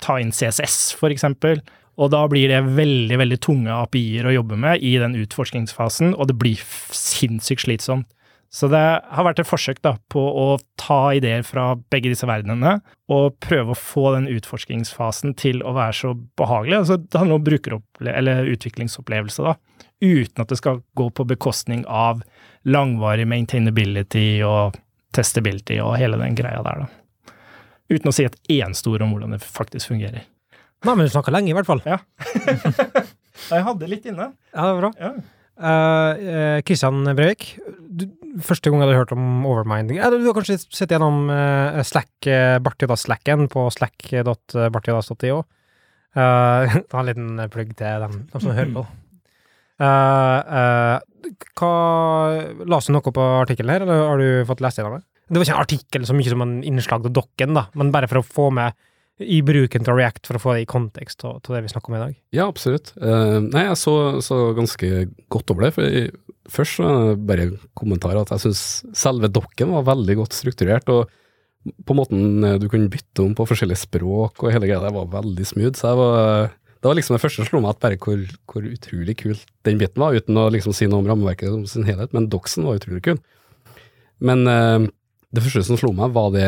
ta inn CSS, for eksempel. Og da blir det veldig, veldig tunge API-er å jobbe med i den utforskningsfasen, og det blir sinnssykt slitsomt. Så det har vært et forsøk da, på å ta ideer fra begge disse verdenene, og prøve å få den utforskningsfasen til å være så behagelig. Altså, det handler om brukeropple- eller utviklingsopplevelse, da. Uten at det skal gå på bekostning av langvarig maintainability og testability og hele den greia der, da. Uten å si et eneste ord om hvordan det faktisk fungerer. Nei, men du snakka lenge, i hvert fall. Ja. Jeg hadde litt inne. Ja, det var bra. Ja. Uh, Kristian Breivik, du, første gang jeg hadde hørt om overminding ja, Du har kanskje sett gjennom uh, Slack, uh, Bartidas-slacken på slack.bartidas.io. Uh, ta en liten plugg til dem, dem som hører på. Uh, uh, hva Las du noe på artikkelen her, eller har du fått lest gjennom det? Det var ikke en artikkel så mye som en innslag til dokken, da, men bare for å få med i bruken til React, for å få det i kontekst til det vi snakker om i dag. Ja, absolutt. Uh, nei, jeg så, så, ganske godt over det. for jeg, Først så bare kommentarer at jeg syns selve dokken var veldig godt strukturert. og på måten du kunne bytte om på forskjellige språk og hele greia der var veldig smooth. så jeg var det var liksom det første som slo meg, at bare hvor, hvor, utrolig kult den biten var, uten å liksom si noe om rammeverket som sin helhet, men doxen var utrolig kul. Men uh, det første som slo meg, var det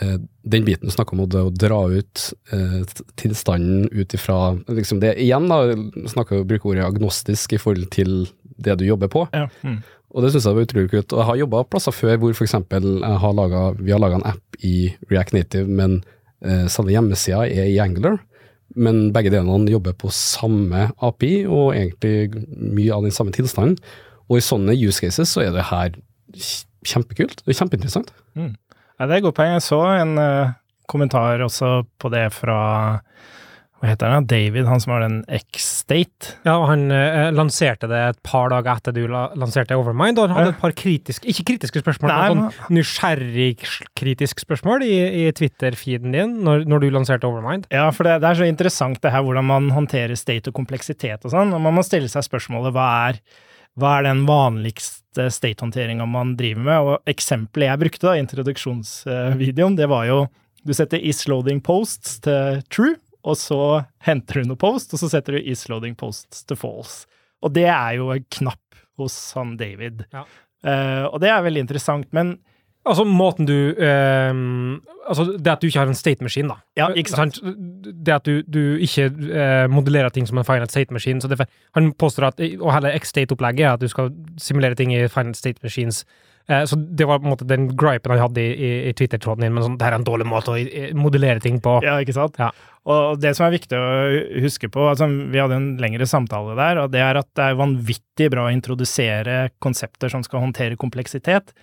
den biten du snakker om, å dra ut uh, tilstanden ut ifra liksom det Igjen, da, snakker bruker ordet agnostisk i forhold til det du jobber på. Ja. Mm. Og det syns jeg var utrolig kult. Og jeg har jobba plasser før hvor f.eks. vi har laga en app i React Native, men eh, selve hjemmesida er i Angler men begge delene jobber på samme API, og egentlig mye av den samme tilstanden. Og i sånne use cases så er det her kjempekult. Det er kjempeinteressant. Mm. Ja, det er et godt poeng. Jeg så en uh, kommentar også på det fra hva heter han, David, han som har den X-State. Ja, og han eh, lanserte det et par dager etter du la, lanserte Overmind, og han hadde et par kritiske, ikke kritiske spørsmål, Nei, men sånn nysgjerrig-kritisk spørsmål i, i Twitter-feeden din når, når, du lanserte Overmind. Ja, for det, det, er så interessant det her hvordan man håndterer state og kompleksitet og sånn, og man må stille seg spørsmålet hva er, hva er den vanligste state-håndteringa man driver med, og eksempelet jeg brukte da, i introduksjonsvideoen, det var jo du setter is loading posts til true, og så henter du noe post, og så setter du isloading posts til false. Og det er jo en knapp hos han David. Ja. Uh, og det er veldig interessant, men Altså måten du eh, Altså det at du ikke har en state machine, da. Ja, ikke sant? Det at du, du ikke eh, modellerer ting som en final state machine. Så derfor, han påstår at Og hele X-state-opplegget er at du skal simulere ting i final state machines. Eh, så det var på en måte den gripen han hadde i, i, Twitter-tråden din, men sånn, det er en dårlig måte å modellere ting på. Ja, ikke sant? Ja. Og det som er viktig å huske på, altså vi hadde en lengre samtale der, og det er at det er vanvittig bra å introdusere konsepter som skal håndtere kompleksitet,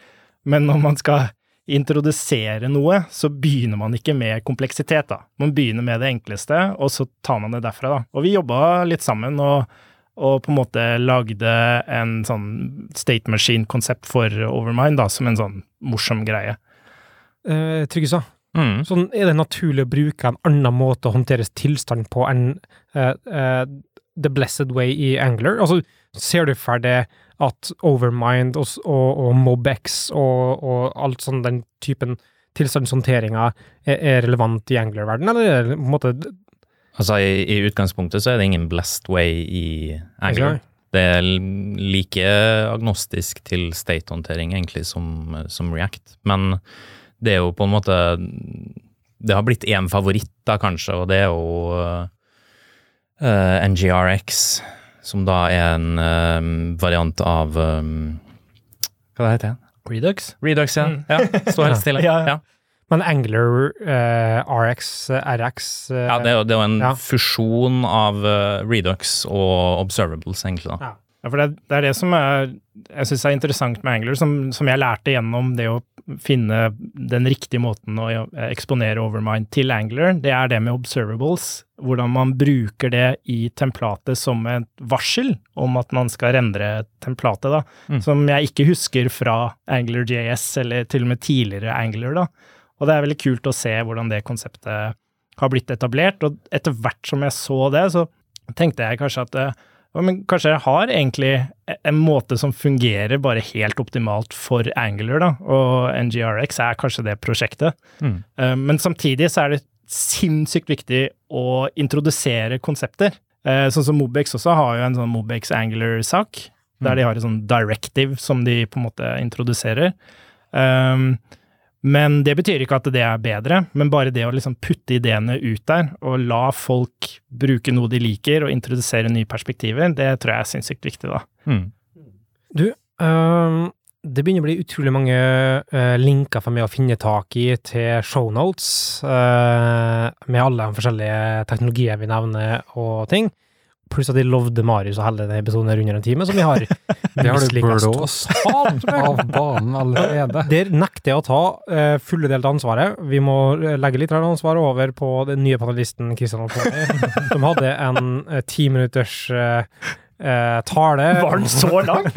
men når man skal introdusere noe, så begynner man ikke med kompleksitet, da. Man begynner med det enkleste, og så tar man det derfra, da. Og vi jobba litt sammen og, og på en måte lagde en sånn state machine-konsept for Overmind, da, som en sånn morsom greie. Eh, Trygve Mm. Sånn, er det naturlig å bruke en annen måte å håndtere tilstand på enn uh, uh, The Blessed Way i Angler? Altså, ser du for deg at Overmind og, og, og MobX og, og, alt sånn den typen tilstandshåndteringer er, er relevant i Angler-verdenen, eller er det på en måte Altså, i, i, utgangspunktet så er det ingen blessed way i Angler. Det er like agnostisk til state-håndtering egentlig som, som React, men det er jo på en måte Det har blitt én favoritt, da, kanskje, og det er jo uh, eh, NGRX, som da er en um, variant av um, Hva det heter det? Redux? Redux, ja. Mm. ja Stå helt stille. ja, ja. Men Angler, uh, RX, RX uh, Ja, det er, jo, det er jo en ja. fusjon av Redux og Observables, egentlig. da. Ja. Ja, for det, det, er det som er, jeg syns er interessant med Angler, som, som, jeg lærte gjennom det å finne den riktige måten å eksponere Overmind til Angler. Det er det med observables, hvordan man bruker det i templatet som et varsel om at man skal rendre templatet, da. Mm. Som jeg ikke husker fra AnglerJS, eller til og med tidligere Angler, da. Og det er veldig kult å se hvordan det konseptet har blitt etablert, og etter hvert som jeg så det, så tenkte jeg kanskje at men kanskje jeg har egentlig en måte som fungerer bare helt optimalt for Angular, da, og NGRX er kanskje det prosjektet. Mm. Uh, men samtidig så er det sinnssykt viktig å introdusere konsepter. Uh, sånn som Mobex også har jo en sånn Mobex Angular-sak, mm. der de har et sånn directive som de på en måte introduserer. Um, men det betyr ikke at det er bedre, men bare det å liksom putte ideene ut der, og la folk bruke noe de liker, og introdusere nye perspektiver, det tror jeg er sinnssykt viktig, da. Mm. Du, øh, det begynner å bli utrolig mange øh, linker for meg å finne tak i til shownotes, øh, med alle de forskjellige teknologier vi nevner og ting. Pluss at de lovde Marius å helle denne episoden under en time, som vi har. Det har du blåst av banen allerede. Der nekter jeg å ta uh, fulle delt ansvaret. Vi må eh, legge litt av ansvaret over på den nye panelisten Kristian Alfoni, som hadde en uh, ti minutters uh, uh, tale. Var den så lang?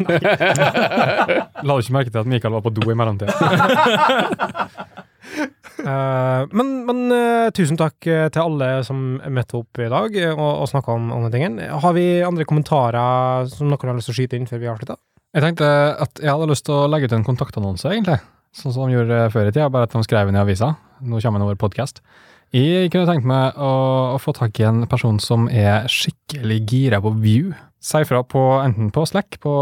La du ikke merke til at Mikael var på do i mellomtida? eh, men, men uh, tusen takk uh, til alle som møtte opp i dag og, og snakka om, om tingen. Har vi andre kommentarer som noen har lyst til å skyte inn før vi avslutter? Jeg tenkte at jeg hadde lyst til å legge ut en kontaktannonse, egentlig. Sånn som de gjorde før i tida, bare at de skrev inn i avisa. Nå kommer den over podkast. Jeg kunne tenkt meg å, å, få tak i en person som er skikkelig gira på view. Si ifra på enten på Slack, på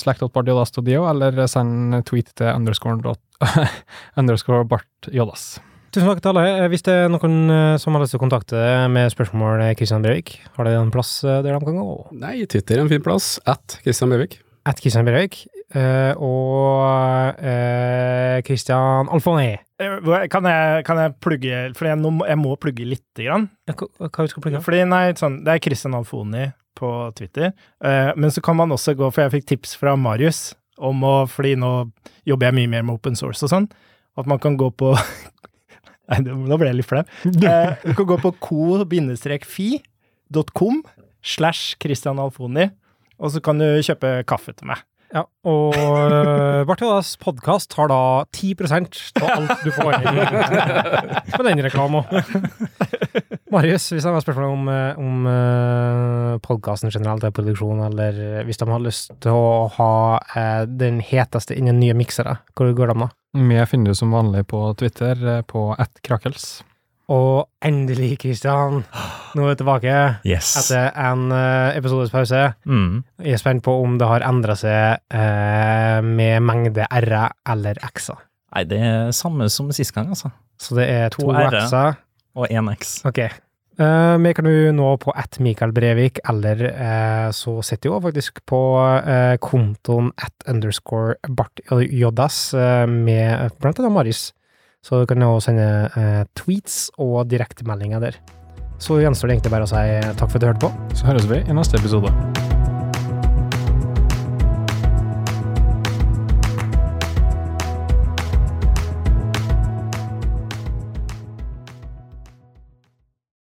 slack.bartjodas.dio, eller send tweet til underscore, underscore bartjodas. Tusen takk til alle. Hvis det er noen eh, som har lyst til å kontakte med spørsmål Kristian Breivik, har de en plass eh, der de kan gå? Nei, Twitter er en fin plass. At Kristian Breivik. At Kristian Breivik. Uh, og Kristian uh, Alfoni. Kan jeg, kan jeg plugge For jeg, jeg, må plugge lite grann. Hva, hva skal du plugge? Fordi, nei, sånn, det er Kristian Alfoni på Twitter. Uh, men så kan man også gå, for jeg fikk tips fra Marius om å Fordi nå jobber jeg mye mer med open source og sånn, at man kan gå på Nei, nå ble jeg litt flau. Uh, du kan gå på co-fi.com slash Christian Alfoni, og så kan du kjøpe kaffe til meg. Ja, og uh, Bartiodas podkast har da 10% av alt du får med den reklama. Marius, hvis de har spørsmål om, eh, om uh, podkasten generelt, eller produksjon, eller hvis de har lyst til å ha den heteste innen nye miksere, hvor går de da? Vi finner du som vanlig på Twitter, på attkrakels. Og endelig, Kristian, nå er vi tilbake yes. etter en episodes pause. Mm. Jeg er spent på om det har endra seg med mengde r-er eller x-er. Nei, det er samme som sist gang, altså. Så det er to, To R-er. x-er. Og én X. Ok. Uh, vi kan jo nå på at Mikael Brevik, eller uh, så sitter jo faktisk på uh, kontoen at underscore Bart Joddas med blant annet Marius. Så du kan jo sende tweets og direktemeldinger der. Så gjenstår det egentlig bare å si takk for at du hørte på. Så høres vi i neste episode.